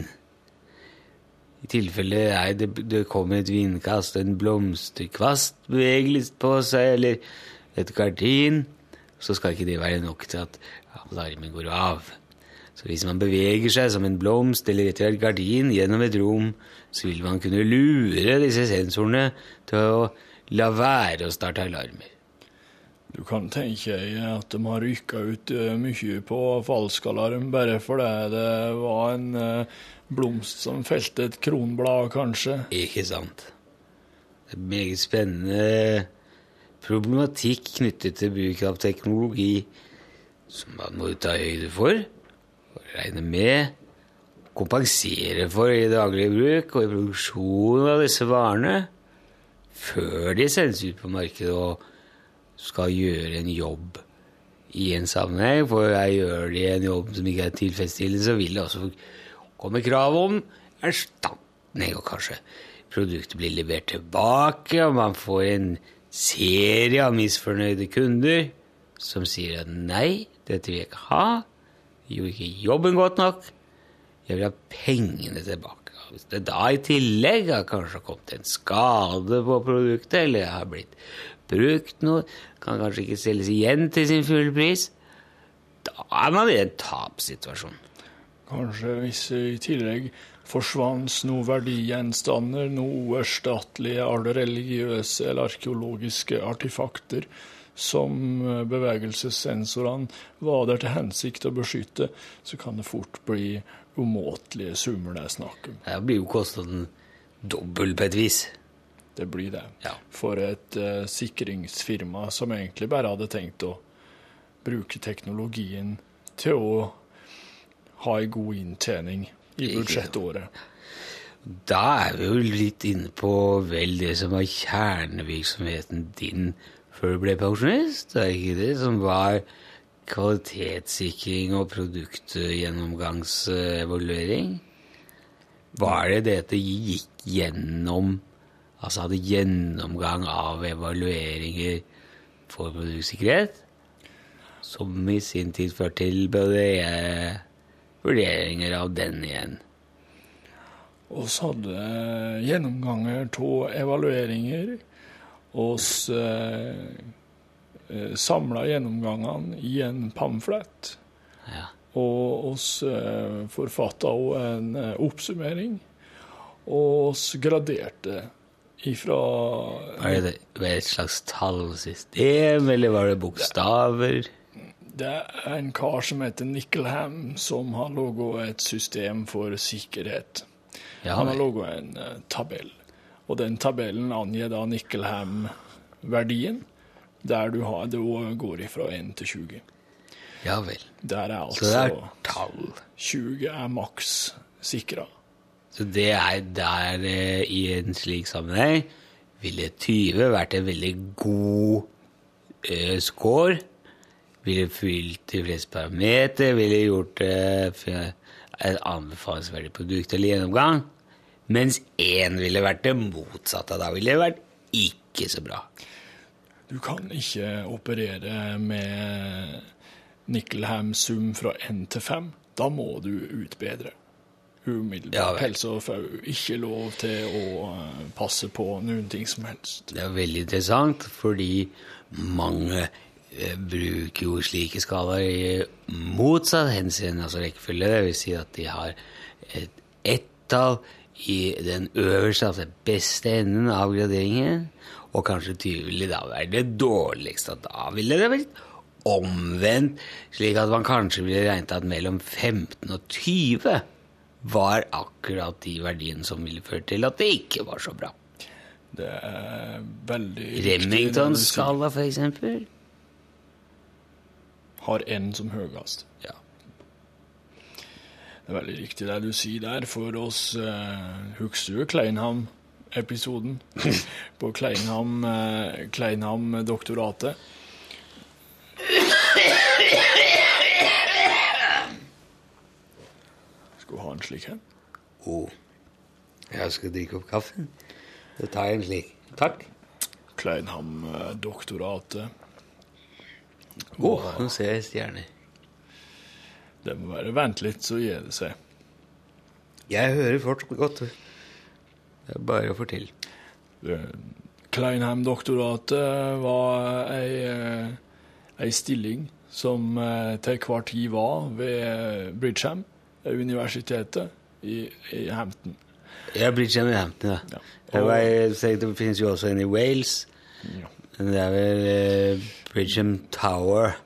I tilfelle nei, det, det kommer et vindkast, en blomsterkvast beveger litt på seg, eller et gardin, så skal ikke det være nok til at alarmen går av. Så hvis man beveger seg som en blomst eller etter et gardin gjennom et rom, så vil man kunne lure disse sensorene til å la være å starte alarmer. Du kan tenke deg at de har rykka ut eh, mye på falsk alarm bare fordi det var en eh, blomst som felte et kronblad, kanskje. Ikke sant? Det er meget spennende problematikk knyttet til bruk av teknologi som man må ta høyde for, og regne med, kompensere for i daglig bruk og i produksjonen av disse varene, før de sendes ut på markedet og skal gjøre en jobb i en sammenheng. For jeg gjør de en jobb som ikke er tilfredsstillende, så vil det også komme krav om erstatning, og kanskje produktet blir levert tilbake, og man får en serie av misfornøyde kunder som sier at nei, dette vil jeg ikke ha, gjorde ikke jobben godt nok, jeg vil ha pengene tilbake. Hvis det da i tillegg har kanskje kommet en skade på produktet, eller har blitt brukt noe, kan kanskje ikke selges igjen til sin fulle pris, da er man i en tapssituasjon. Kanskje hvis i tillegg forsvant noen verdigjenstander, noen uerstattelige alle religiøse eller arkeologiske artefakter som eh, bevegelsessensorene var der til hensikt å beskytte, så kan det fort bli umåtelige summer det er snakk om. Det blir jo kostnaden dobbel på et vis. Det blir det. Ja. For et uh, sikringsfirma som egentlig bare hadde tenkt å bruke teknologien til å ha ei god inntjening i budsjettåret. Da er vi jo litt inne på vel det som var kjernevirksomheten din før du ble pensjonist. Det er ikke det som var kvalitetssikring og produktgjennomgangsevaluering? Var det det at det gikk gjennom Altså hadde gjennomgang av evalueringer for produktsikkerhet? Som i sin tid førte til brede vurderinger av den igjen. Vi hadde gjennomganger av evalueringer. oss eh, eh, samla gjennomgangene i en pamflett. Ja. Og oss eh, forfatta òg en eh, oppsummering. Og oss graderte ifra Var det, var det et slags tallsystem, eller var det bokstaver? Det er en kar som heter Nickelham, som har laga et system for sikkerhet. Ja, Han har laga en eh, tabell, og den tabellen angir da Nickelham-verdien, der du har, det går ifra 1 til 20. ja vel. Der er Så det er altså tall. 20 er maks sikra. Så det er der eh, i en slik sammenheng ville 20 vært en veldig god eh, score. Ville fylt de fleste parametere, ville gjort det for et anbefalingsverdig produkt eller gjennomgang. Mens én ville vært det motsatte. Da ville det vært ikke så bra. Du kan ikke operere med Nickelham-sum fra 1 til 5. Da må du utbedre. umiddelbart Ja, helse og fau. ikke lov til å eh, passe på noen ting som helst. Det er veldig interessant, fordi mange eh, bruker jo slike skalaer i motsatt henseende, altså rekkefølge. Det vil si at de har et ett-tall i den øverste, altså beste enden av graderingen, og kanskje 20 ville da være det dårligste. Da ville det vært omvendt, slik at man kanskje ville regnet at mellom 15 og 20 var akkurat de verdiene som ville ført til at det ikke var så bra. Det er veldig. Remington-skala, for eksempel. Har N som høyest. Ja. Det er veldig riktig det du sier der. For oss eh, husker Kleinham-episoden på Kleinham, eh, Kleinham-doktoratet? Skal du ha en slik en? Oh. Jeg skal drikke opp kaffen. Da tar jeg en slik. Takk. Kleinham-doktoratet. Å, nå ser jeg stjerner. Det må være Vent litt, så gir det seg. Jeg hører fortsatt godt. Det er bare å fortelle. Kleinheim-doktoratet var ei, eh, ei stilling som eh, til hver tid var ved Bridgeham, universitetet i, i Hampton. Er Bridgeham i Hampton, ja. Ja. Jeg var, jeg det finnes jo også en i Wales. Men det er vel eh, Bridgeham Tower,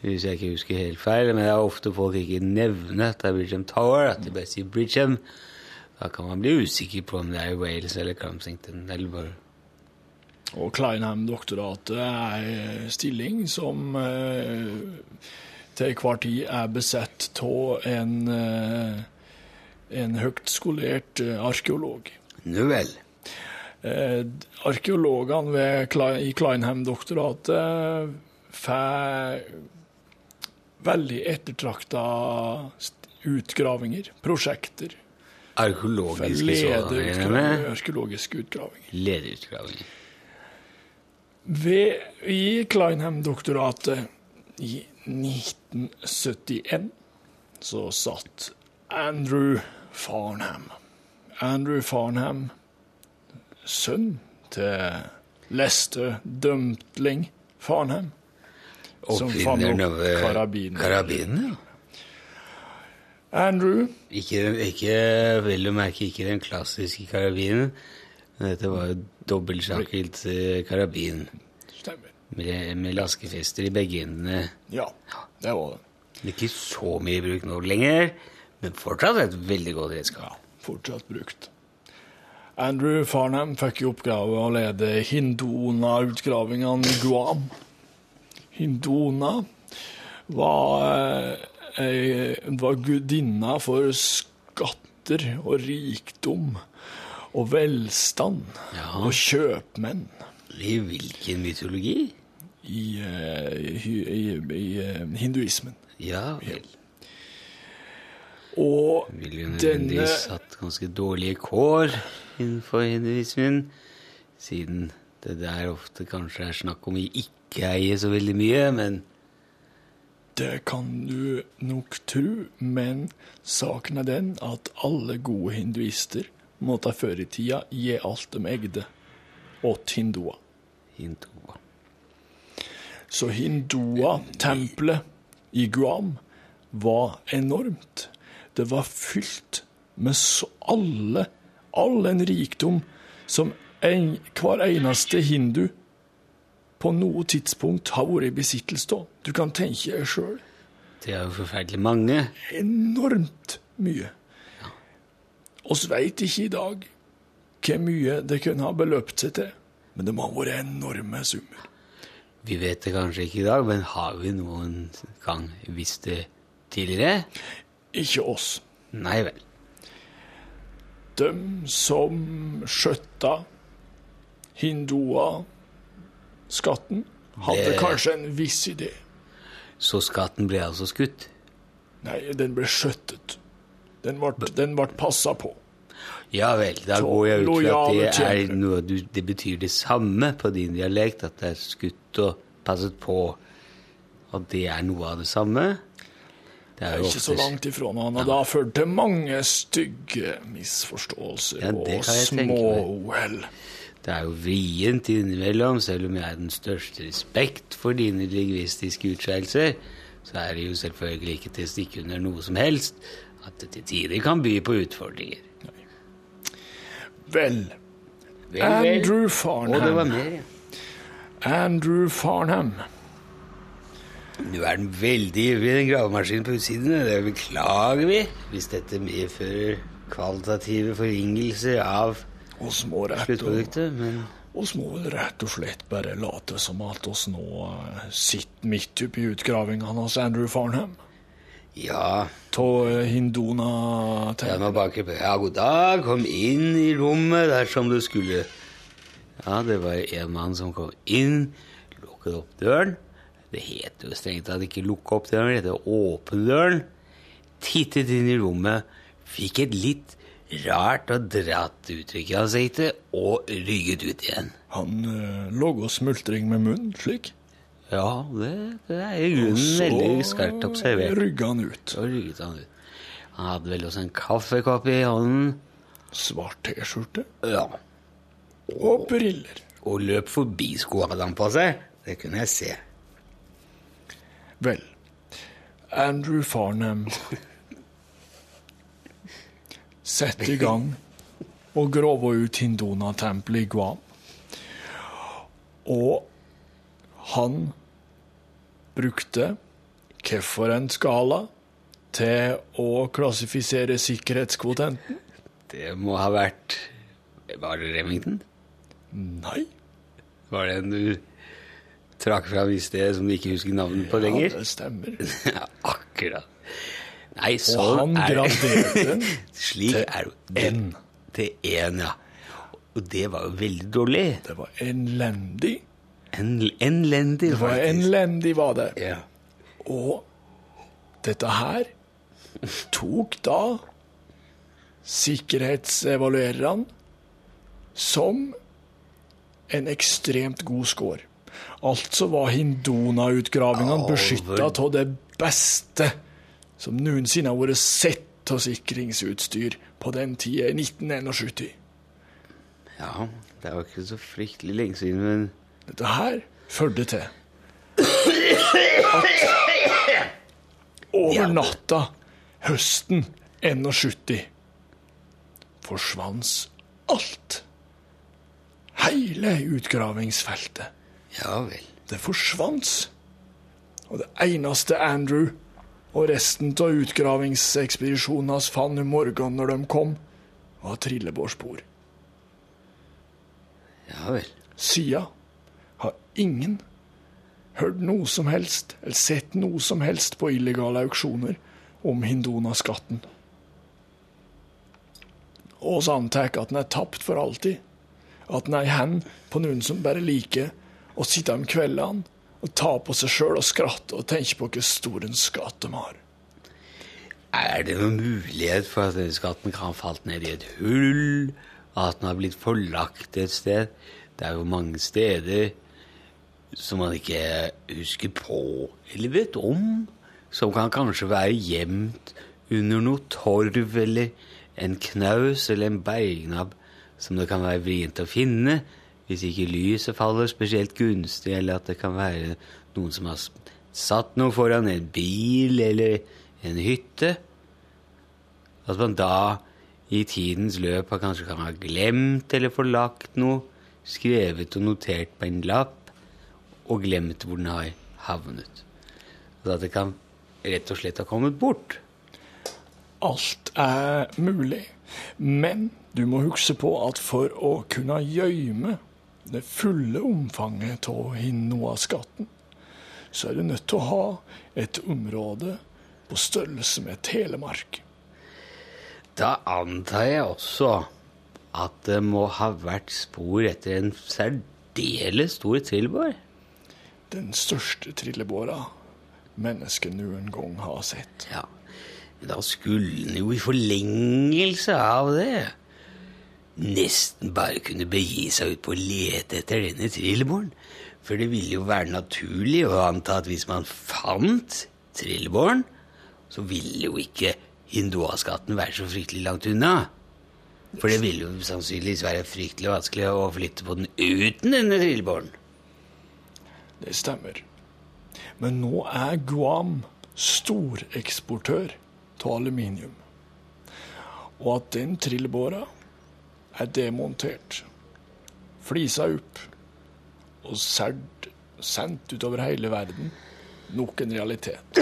hvis jeg ikke husker helt feil. Men det er ofte folk ikke nevner at det er Bridgham Tower, at de bare sier Bridgham. Da kan man bli usikker på om det er Wales eller Cramsington. Eller bare Og Kleinheim-doktoratet er stilling som eh, til hver tid er besett av en, eh, en høyt skolert eh, arkeolog. Nå vel. Eh, arkeologene i Kleinheim-doktoratet får veldig ettertrakta utgravinger, prosjekter. Arkeologiske arkeologiske utgravinger. Lederutgravinger. Ved, I Kleinheim-doktoratet i 1971 så satt Andrew Farnham. Andrew Farnham, sønn til Lester Dømtling Farnheim. Oppfinneren av karabinen. karabiner. ja. Andrew Ikke, ikke vel å merke ikke den klassiske karabinen. Dette var jo dobbeltsjakket eh, karabin Stemmer. med, med laskefester i begge endene. Ja, det var det. Ikke så mye i bruk nå lenger, men fortsatt et veldig godt redskap. Ja, fortsatt brukt. Andrew Farnham fikk i oppgave å lede Hindona-utgravingene i Guam. Hindona var, eh, var gudinna for skatter og rikdom og velstand Ja. og kjøpmenn I hvilken mytologi? i, eh, i, i, i eh, hinduismen. Ja vel. Og Ville jo denne nødvendigvis hatt ganske dårlige kår innenfor hinduismen, siden det der ofte kanskje er snakk om vi ikke eier så veldig mye, men Det kan du nok tro, men saken er den at alle gode hinduister måtte før i tida gi alt de eide åt hindua. Hindua. Så hindua-tempelet i Guam var enormt. Det var fylt med så alle, all den rikdom som en, hver eneste hindu på noe tidspunkt har vært i besittelse av. Du kan tenke deg sjøl. Det er jo forferdelig mange. enormt mye. Oss veit ikke i dag hvor mye det kunne ha beløpt seg til, men det må ha vært enorme summer. Vi vet det kanskje ikke i dag, men har vi noen gang visst det tidligere? Ikke oss. Nei vel. De som skjøtta hindua skatten hadde Det- kanskje en viss idé. Så skatten ble altså skutt? Nei, den ble skjøttet. Den ble, den ble passa på. Ja vel, da Så går jeg ut fra at det, er noe du, det betyr det samme på din dialekt, at det er skutt og passet på. At det er noe av det samme? Det er jo Ikke så langt ifra annet. Det har ført til mange stygge misforståelser Ja, og kan små meg. Det er jo vrient innimellom, selv om jeg har den største respekt for dine lingvistiske utskeielser, så er det jo selvfølgelig ikke til å stikke under noe som helst at det til tider kan by på utfordringer. Vel, Vel, vel. Farnham. Og det var mer, ja. Andrew Farnham. Du er den veldig ivrig, den gravemaskinen på utsiden. Det beklager vi hvis dette medfører kvalitative forringelser av sluttproduktet, men oss må vel rett og slett bare late som at oss nå eh, sitter midt oppi utgravingene hos Andrew Farnham. ja Av Hindona nå banker på. Ja, god dag. Kom inn i rommet dersom du skulle. Ja, det var en mann som kom inn, lukket opp døren. Det heter jo strengt tatt ikke lukke opp døren, det heter åpne døren. Tittet inn i rommet, fikk et litt rart og dratt uttrykk i ansiktet og rygget ut igjen. Han øh, lå og smultring med munnen, slik. Ja, det, det er i grunnen veldig skarpt observert. Og så rygga han ut. Så rygget han ut. Han hadde vel også en kaffekopp i hånden. Svart T-skjorte Ja, og briller. og løp forbi skoene han på seg. Det kunne jeg se. Vel, Andrew Farnham Sett i gang og graver ut Hindona-tempelet i Guam. Og han brukte hvilken skala til å klassifisere sikkerhetskvotenten? Det må ha vært Var det Remington? Nei. Var det en trakk fram i sted som de ikke husker navnet på lenger. Ja, det stemmer. Akkurat. Nei, sånn er det. Slik er det. N. Til én, ja. Og det var jo veldig dårlig. Det var elendig. En, enlendig, Det var faktisk. Enlendig var det. Ja. Og dette her tok da sikkerhetsevaluererne som en ekstremt god score. Altså var Hindona-utgravingene beskytta av det beste som noensinne har vært sett av sikringsutstyr på den tida, i 1971. ja, det var ikke så fryktelig lenge siden, men Dette her førte til at over natta høsten 71 forsvant alt. Hele utgravingsfeltet. Ja vel. Det forsvant. Og det eneste Andrew og resten av utgravingsekspedisjonen hans fant om morgenen når de kom, var trillebårspor. Ja vel. Sida har ingen hørt noe som helst, eller sett noe som helst på illegale auksjoner om Hindona-skatten. Og vi antar at den er tapt for alltid. At den er i hendene på noen som bare liker å sitte om kveldene og ta på seg sjøl og skratte og tenke på hvor stor en skatt de har. Er det noen mulighet for at denne skatten kan ha falt ned i et hull? At den har blitt forlagt et sted? Det er jo mange steder som man ikke husker på eller vet om. Som kan kanskje være gjemt under noe torv eller en knaus eller en bergnabb som det kan være vrient å finne hvis ikke lyset faller spesielt gunstig, eller at det kan være noen som har satt noe foran en bil eller en hytte. At man da i tidens løp kanskje kan ha glemt eller forlagt noe, skrevet og notert på en lapp, og glemt hvor den har havnet. Så at det kan rett og slett ha kommet bort. Alt er mulig, men du må huske på at for å kunne gjemme det fulle omfanget av Hinnoa-skatten, så er du nødt til å ha et område på størrelse med Telemark. Da antar jeg også at det må ha vært spor etter en særdeles stor trillebår. Den største trillebåra mennesket noen gang har sett. Ja, da skulle den jo i forlengelse av det nesten bare kunne begi seg ut på å lete etter denne trillebåren. For det ville jo være naturlig å anta at hvis man fant trillebåren, så ville jo ikke Hinduaskatten være så fryktelig langt unna. For det ville jo sannsynligvis være fryktelig vanskelig å flytte på den uten denne trillebåren. Det stemmer. Men nå er Guam storeksportør av aluminium. Og at den trillebåra er demontert, flisa opp og serd, sendt utover hele verden, nok en realitet.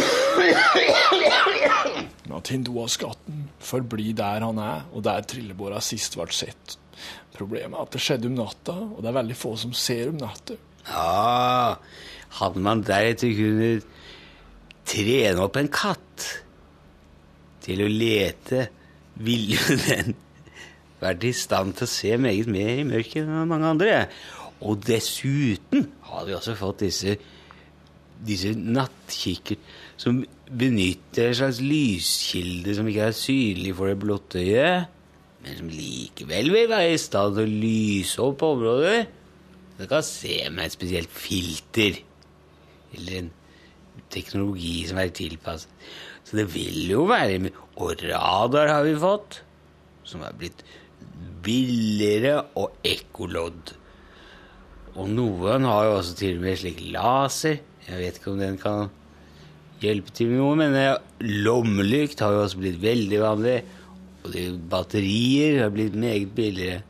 Men at hinduaskatten forblir der han er, og der trillebåra sist ble sett. Problemet er at det skjedde om natta, og det er veldig få som ser om natta. Ja, hadde man deretter kunnet trene opp en katt til å lete, ville den vært i stand til å se meget mer i mørket enn mange andre. Og dessuten har vi også fått disse, disse nattkikker som benytter en slags lyskilde som ikke er synlig for det blotte øyet, men som likevel vil være i stand til å lyse opp områder. Det kan se med et spesielt filter, eller en teknologi som er tilpasset. Så det vil jo være Og radar har vi fått, som er blitt billigere og ekkolodd. Og noen har jo også til og med slik laser. Jeg vet ikke om den kan hjelpe til med noe, men lommelykt har jo også blitt veldig vanlig. Og de batterier har blitt meget billigere.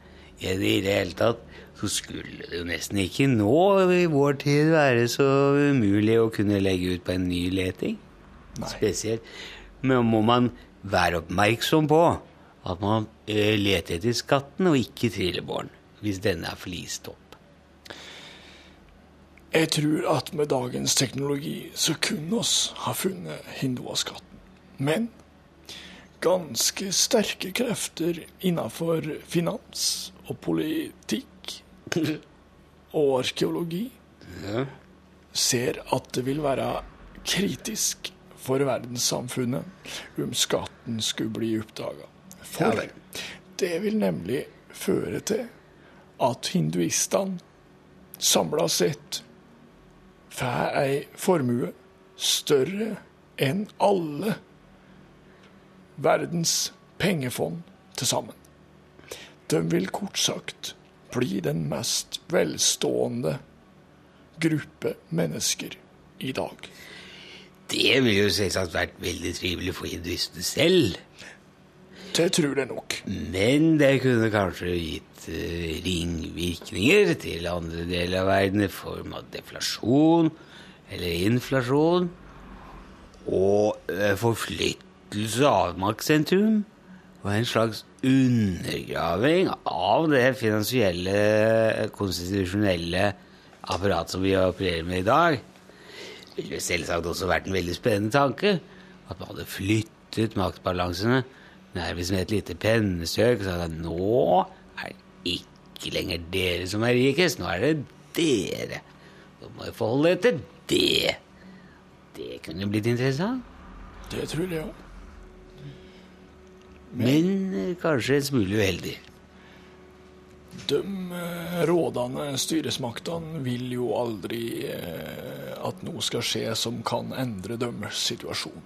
I det hele tatt så skulle det jo nesten ikke nå i vår tid være så umulig å kunne legge ut på en ny leting. Spesielt. Men må man være oppmerksom på at man eh, leter etter skatten og ikke trillebåren hvis denne er flist opp. Jeg tror at med dagens teknologi så kunne oss ha funnet hinduaskatten. Men ganske sterke krefter innenfor finans og politikk og arkeologi ser at det vil være kritisk for verdenssamfunnet om skatten skulle bli oppdaga. For det vil nemlig føre til at hinduistene samla sett får ei formue større enn alle verdens pengefond til sammen. De vil kort sagt bli den mest velstående gruppe mennesker i dag. Det ville jo selvsagt vært veldig trivelig for hinduistene selv. Det tror jeg nok. Men det kunne kanskje gitt eh, ringvirkninger til andre deler av verden i form av deflasjon eller inflasjon. Og eh, forflyttelse av maktsentrum. Og en slags undergraving av det finansielle, konstitusjonelle apparatet som vi opererer med i dag. Det ville selvsagt også vært en veldig spennende tanke. At man hadde flyttet maktbalansene nærmest med et lite pennestrøk sa at nå er det ikke lenger dere som er rikest, nå er det dere. Da må jeg forholde dere til det. Det kunne blitt interessant. Det tror jeg òg. Men Men kanskje en smule uheldig. De eh, rådende styresmaktene vil jo aldri eh, at noe skal skje som kan endre deres situasjon.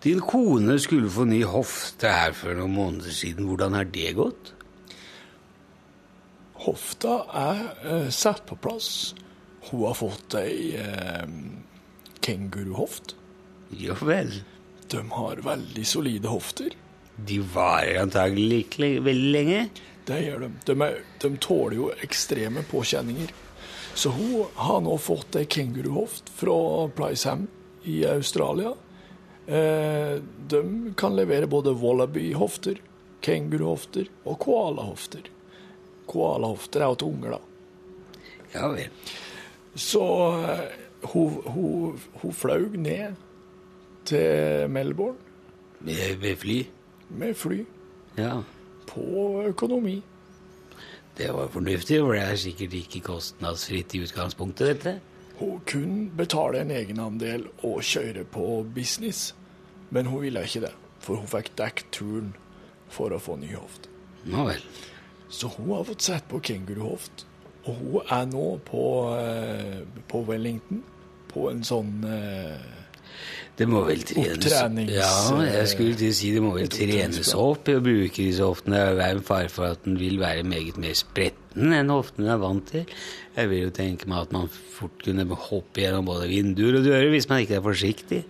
Din kone skulle få ny hofte her for noen måneder siden. Hvordan har det gått? Hofta er eh, satt på plass. Hun har fått ei eh, kenguruhoft. Ja vel. De har veldig solide hofter. De varer antagelig ikke veldig lenge. Det gjør de. De, er, de tåler jo ekstreme påkjenninger. Så hun har nå fått ei kenguruhoft fra Plysham i Australia. Eh, de kan levere både wallaby-hofter, kenguruhofter og koalahofter. Koalahofter er jo til unger, da. Ja vel. Så hun, hun, hun fløy ned til Melbourne Med, med fly? med fly Ja. på økonomi. Det var fornuftig, for det er sikkert ikke kostnadsfritt i utgangspunktet, dette. Hun kunne betale en egenandel og kjøre på business, men hun ville ikke det, for hun fikk dekket turen for å få ny hoft. Nå vel. Så hun har fått sett på kenguruhoft, og hun er nå på, eh, på Wellington, på en sånn eh, Det må vel trenes Opptrenings- Ja, jeg skulle til å si det må vel trenes opp i å bruke disse hoftene. Det er en fare for at den vil være meget mer spretten enn hoftene er vant til. Jeg vil jo tenke meg at man fort kunne hoppe gjennom både vinduer og dører hvis man ikke er forsiktig.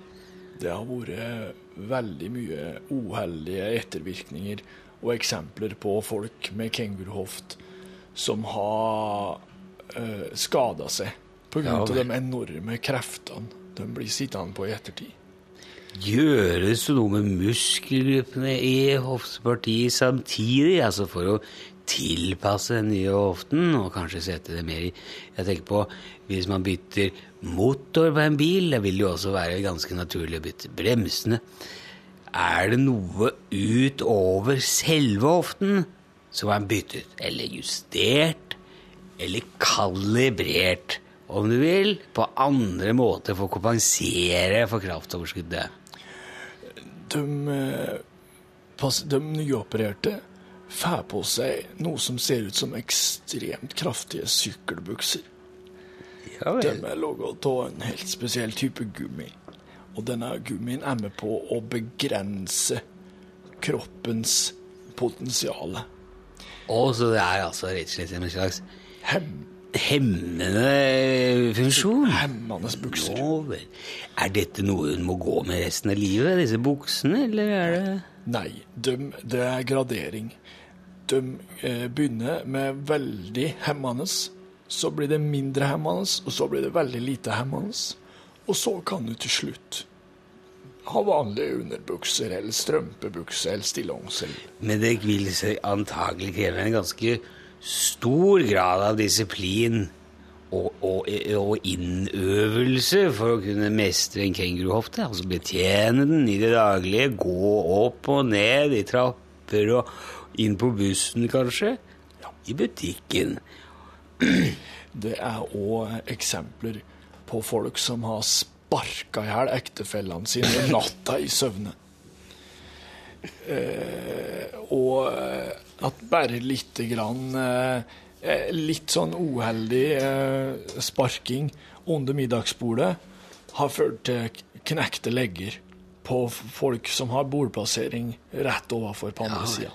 Det har vært veldig mye uheldige ettervirkninger og eksempler på folk med kenguruhoft som har uh, skada seg pga. Ja, av de enorme kreftene de blir sittende på i ettertid. Gjøres det noe med muskelgruppene i hoftepartiet samtidig, altså for å tilpasse den nye hoften, og kanskje sette det mer i Jeg tenker på hvis man bytter motor på en bil, det vil jo også være ganske naturlig å bytte bremsene. Er det noe utover selve hoften som er byttet, eller justert, eller kalibrert, om du vil, på andre måter for å kompensere for kraftoverskuddet? De, eh, de nyopererte får på seg noe som ser ut som ekstremt kraftige sykkelbukser. Ja De er laget av en helt spesiell type gummi. Og denne gummien er med på å begrense kroppens potensial. Og så det er altså rett og slett en slags Hem, hemmende funksjon? hemmende bukser. Nå. Er dette noe hun må gå med resten av livet, disse buksene, eller er det Nei, de, det er gradering. De eh, begynner med veldig hemmende, så blir det mindre hemmende, og så blir det veldig lite hemmende. Og så kan du til slutt ha vanlige underbukser eller strømpebukser eller stillongs. Men det vil antagelig kreve en ganske stor grad av disiplin og, og, og innøvelse for å kunne mestre en kenguruhofte. Altså betjene den i det daglige, gå opp og ned i trapper og inn på bussen, kanskje. I butikken. Det er òg eksempler på folk som har sparka i hjel ektefellene sine natta i søvne. Eh, og eh, at bare lite grann eh, eh, Litt sånn uheldig eh, sparking under middagsbordet har ført til knekte legger på folk som har bordplassering rett overfor på andre sida.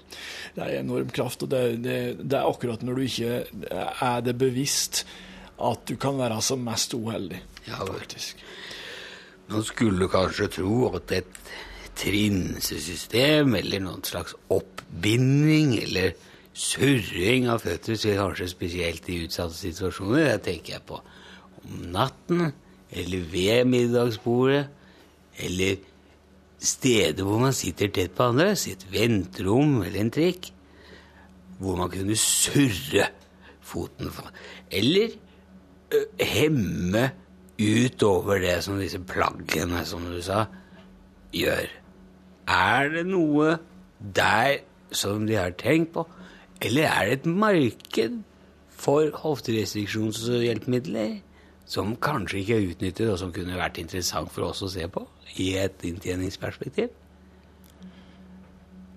Det er enorm kraft, og det, det, det er akkurat når du ikke er det bevisst at du kan være som mest uheldig. Ja, faktisk. Man skulle kanskje tro at et trinsesystem eller noen slags oppbinding eller surring av føtter kanskje spesielt i utsatte situasjoner. Det tenker jeg på om natten, eller ved middagsbordet, eller steder hvor man sitter tett på andre, i et venterom eller en trikk, hvor man kunne surre foten. Eller ø, hemme utover det som disse plaggene, som du sa, gjør. Er det noe der som de har tenkt på, eller er det et marked for hofterestriksjonshjelpemidler som kanskje ikke er utnyttet, og som kunne vært interessant for oss å se på i et inntjeningsperspektiv?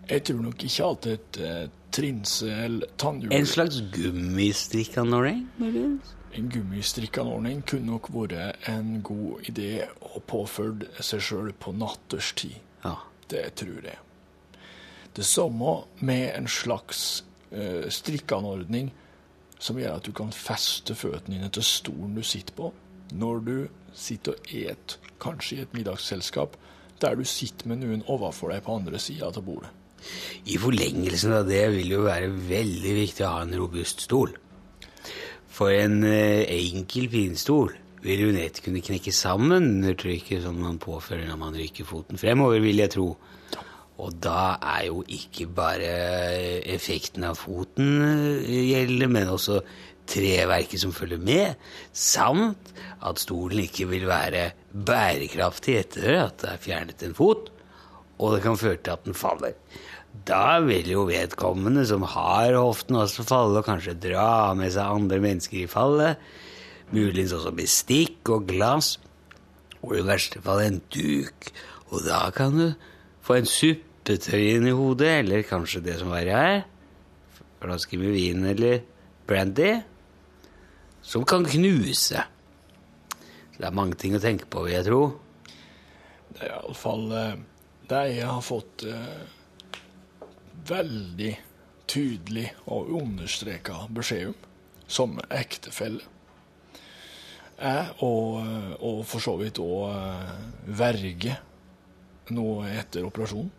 Jeg tror nok ikke at et eh, trinse eller tannhjul En slags gummistrikkanordning, muligens? En gummistrikkanordning kunne nok vært en god idé å påføre seg sjøl på natterstid. Ja. Det tror jeg. Det samme med en slags uh, strikkeanordning som gjør at du kan feste føttene dine til stolen du sitter på, når du sitter og et, kanskje i et middagsselskap, der du sitter med noen overfor deg på andre sida av bordet. I forlengelsen av det vil jo være veldig viktig å ha en robust stol. For en eh, enkel pinstol vil jo nett kunne knekke sammen under trykket som man påfører når man rykker foten fremover, vil jeg tro. Og da er jo ikke bare effekten av foten eh, gjeldende, men også treverket som følger med, samt at stolen ikke vil være bærekraftig etter at det er fjernet en fot, og det kan føre til at den faller. Da vil jo vedkommende som har hoften også falle, og kanskje dra med seg andre mennesker i fallet, muligens også bestikk og glass, og i verste fall en duk. Og da kan du få en suppetøyen i hodet, eller kanskje det som verre er, flaske med vin eller brandy, som kan knuse. Det er mange ting å tenke på, vil jeg tro. Det er iallfall det jeg har fått eh, veldig tydelig og understreka beskjed om som ektefelle. Jeg og, og for så vidt òg verge nå etter operasjonen,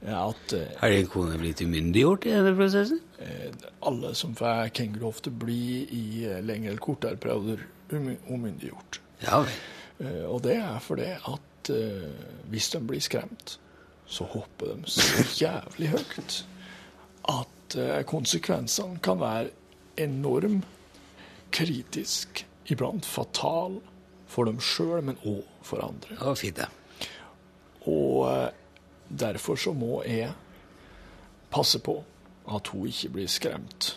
er at eh, Har din kone blitt umyndiggjort i denne prosessen? eh, alle som får kenguruhofte, blir i eh, lengre eller kortere perioder umyndiggjort. Ja vel. Eh, Og det er fordi at eh, hvis de blir skremt, så hopper de så jævlig høyt at eh, konsekvensene kan være enorm, kritisk, iblant fatal for dem sjøl, men òg for andre. Ja, fint, det. Og derfor så må jeg passe på at hun ikke blir skremt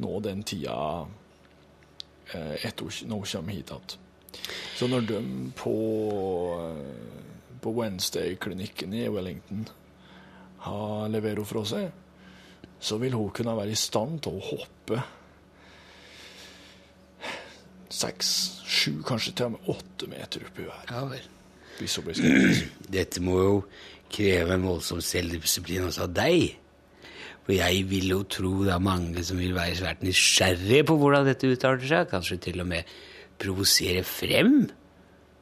nå den tida etter hun hun kommer hit igjen. Så når de på, eh, på Wednesday-klinikken i Wellington har leverer henne fra seg, så vil hun kunne være i stand til å hoppe seks, sju, kanskje til og med åtte meter opp i været. Ja vel. Hvis hun blir skremt. Dette må jo kreve en voldsom selvdisiplin også av deg. For jeg vil jo tro det er mange som vil være svært nysgjerrige på hvordan dette utarter seg. Kanskje til og med provosere frem.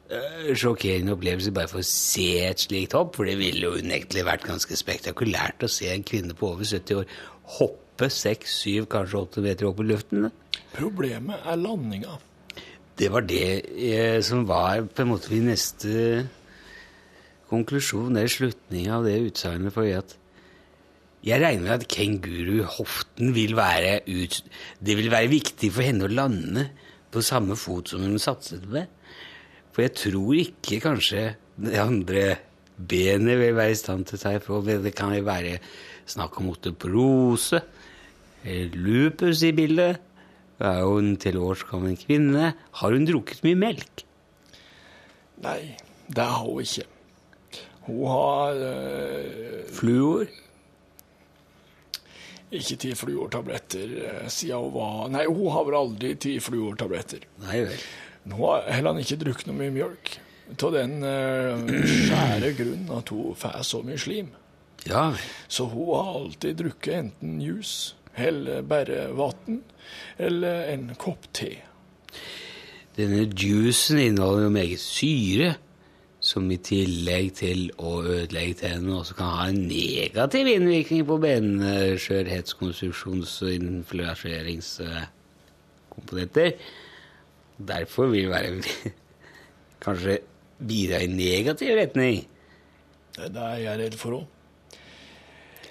Eh, Sjokkerende opplevelse bare for å se et slikt hopp, for det ville jo unektelig vært ganske spektakulært å se en kvinne på over 70 år hoppe 6-7, kanskje 8 meter opp i luften. Problemet er landinga. Det var det eh, som var på en måte min neste konklusjon, det er slutningen av det utsagnet, fordi at jeg regner med at kenguruhoften vil være ut... Det vil være viktig for henne å lande på samme fot som hun satset med. For jeg tror ikke kanskje det andre benet vil være i stand til å ta ifra. Det kan jo være snakk om osteoporose, eller lupus i bildet. Hun er jo en til års gammel kvinne. Har hun drukket mye melk? Nei, det har hun ikke. Hun har øh... Fluor? Ikke tatt fluortabletter eh, siden hun var Nei, hun har vel aldri tatt fluortabletter. Nei vel. Nå har heller ikke drukket noe mye mjølk. Av den uh, skjære grunn at hun får så mye slim. Ja. Så hun har alltid drukket enten juice, eller bare vann, eller en kopp te. Denne juicen inneholder jo meget syre, som i tillegg til å ødelegge tennene også kan ha en negativ innvirkning på benskjørhetskonstruksjons- og inflasjeringskomponenter. Derfor vil det være kanskje bidra i negativ retning. Det er jeg redd for òg.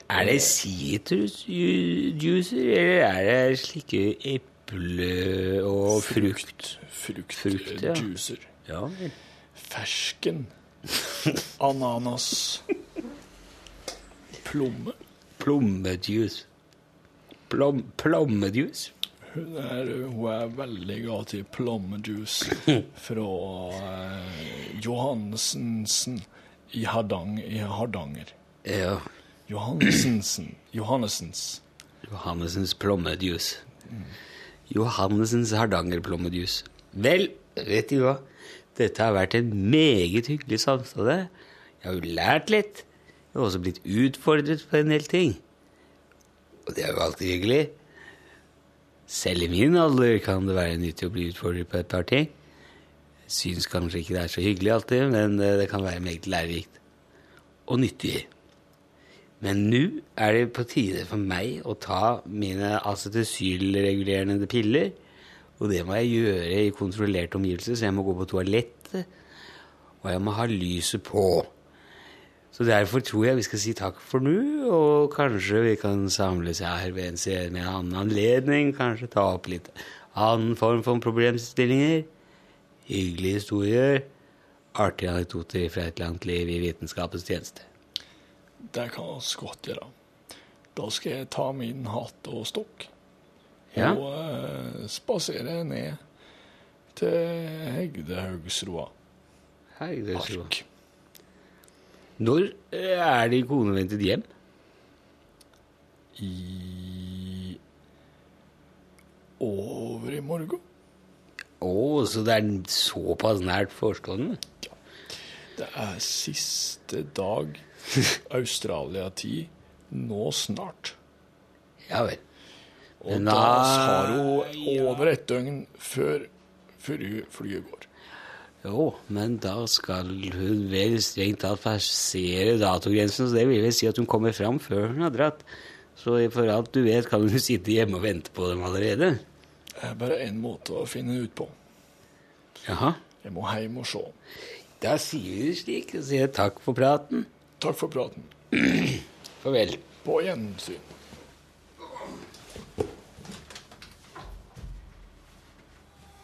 Er det sitrusjuicer, eller er det slike eple- og frukt? Frukt, ja. Fruktjuicer. Ja vel. Fersken. Ananas. Plomme. Plommejuice. Plom, plommejuice? Hun er, hun er veldig glad til plommejuice fra eh, Johannesensen i, Hardang, i Hardanger. Ja. Johannesensen. Johannessens. Johannessens plommejuice. Johannessens Hardanger-plommejuice. Vel, vet du hva? Dette har vært en meget hyggelig samtale. Jeg har jo lært litt. Jeg har også blitt utfordret på en del ting. Og det er jo alltid hyggelig. Selv i min alder kan det være nyttig å bli utfordret på et par ting. Jeg syns kanskje ikke det er så hyggelig alltid, men eh, det kan være meget lærerikt. Og nyttig. Men nå er det på tide for meg å ta mine acetylregulerende piller. Og det må jeg gjøre i kontrollerte omgivelser, så jeg må gå på toalettet. Og jeg må ha lyset på. Så derfor tror jeg vi skal si takk for nå, og kanskje vi kan samles her ved en senere annen anledning. Kanskje ta opp litt annen form for problemstillinger. Hyggelige historier. Artige anekdoter fra et langt liv i vitenskapens tjeneste. Det kan vi godt gjøre. Da skal jeg ta min hatt og stokk Ja. og uh, spasere ned til Hegdehaugsroa park. Når eh, er din kone ventet hjem? I over i morgen. Å, så det er såpass nært forestående? Det er siste dag Australia-tid nå snart. Ja vel. Og Nei. da har hun over et døgn før, før flyet går. Jo, men da skal hun vel strengt tatt passere datogrensen, så det vil vel si at hun kommer fram før hun har dratt. Så for alt du vet, kan hun sitte hjemme og vente på dem allerede. Det er bare én måte å finne ut på. Jaha. Jeg må hjem og se. Da sier vi det slik, og sier takk for praten. Takk for praten. Farvel. På gjensyn.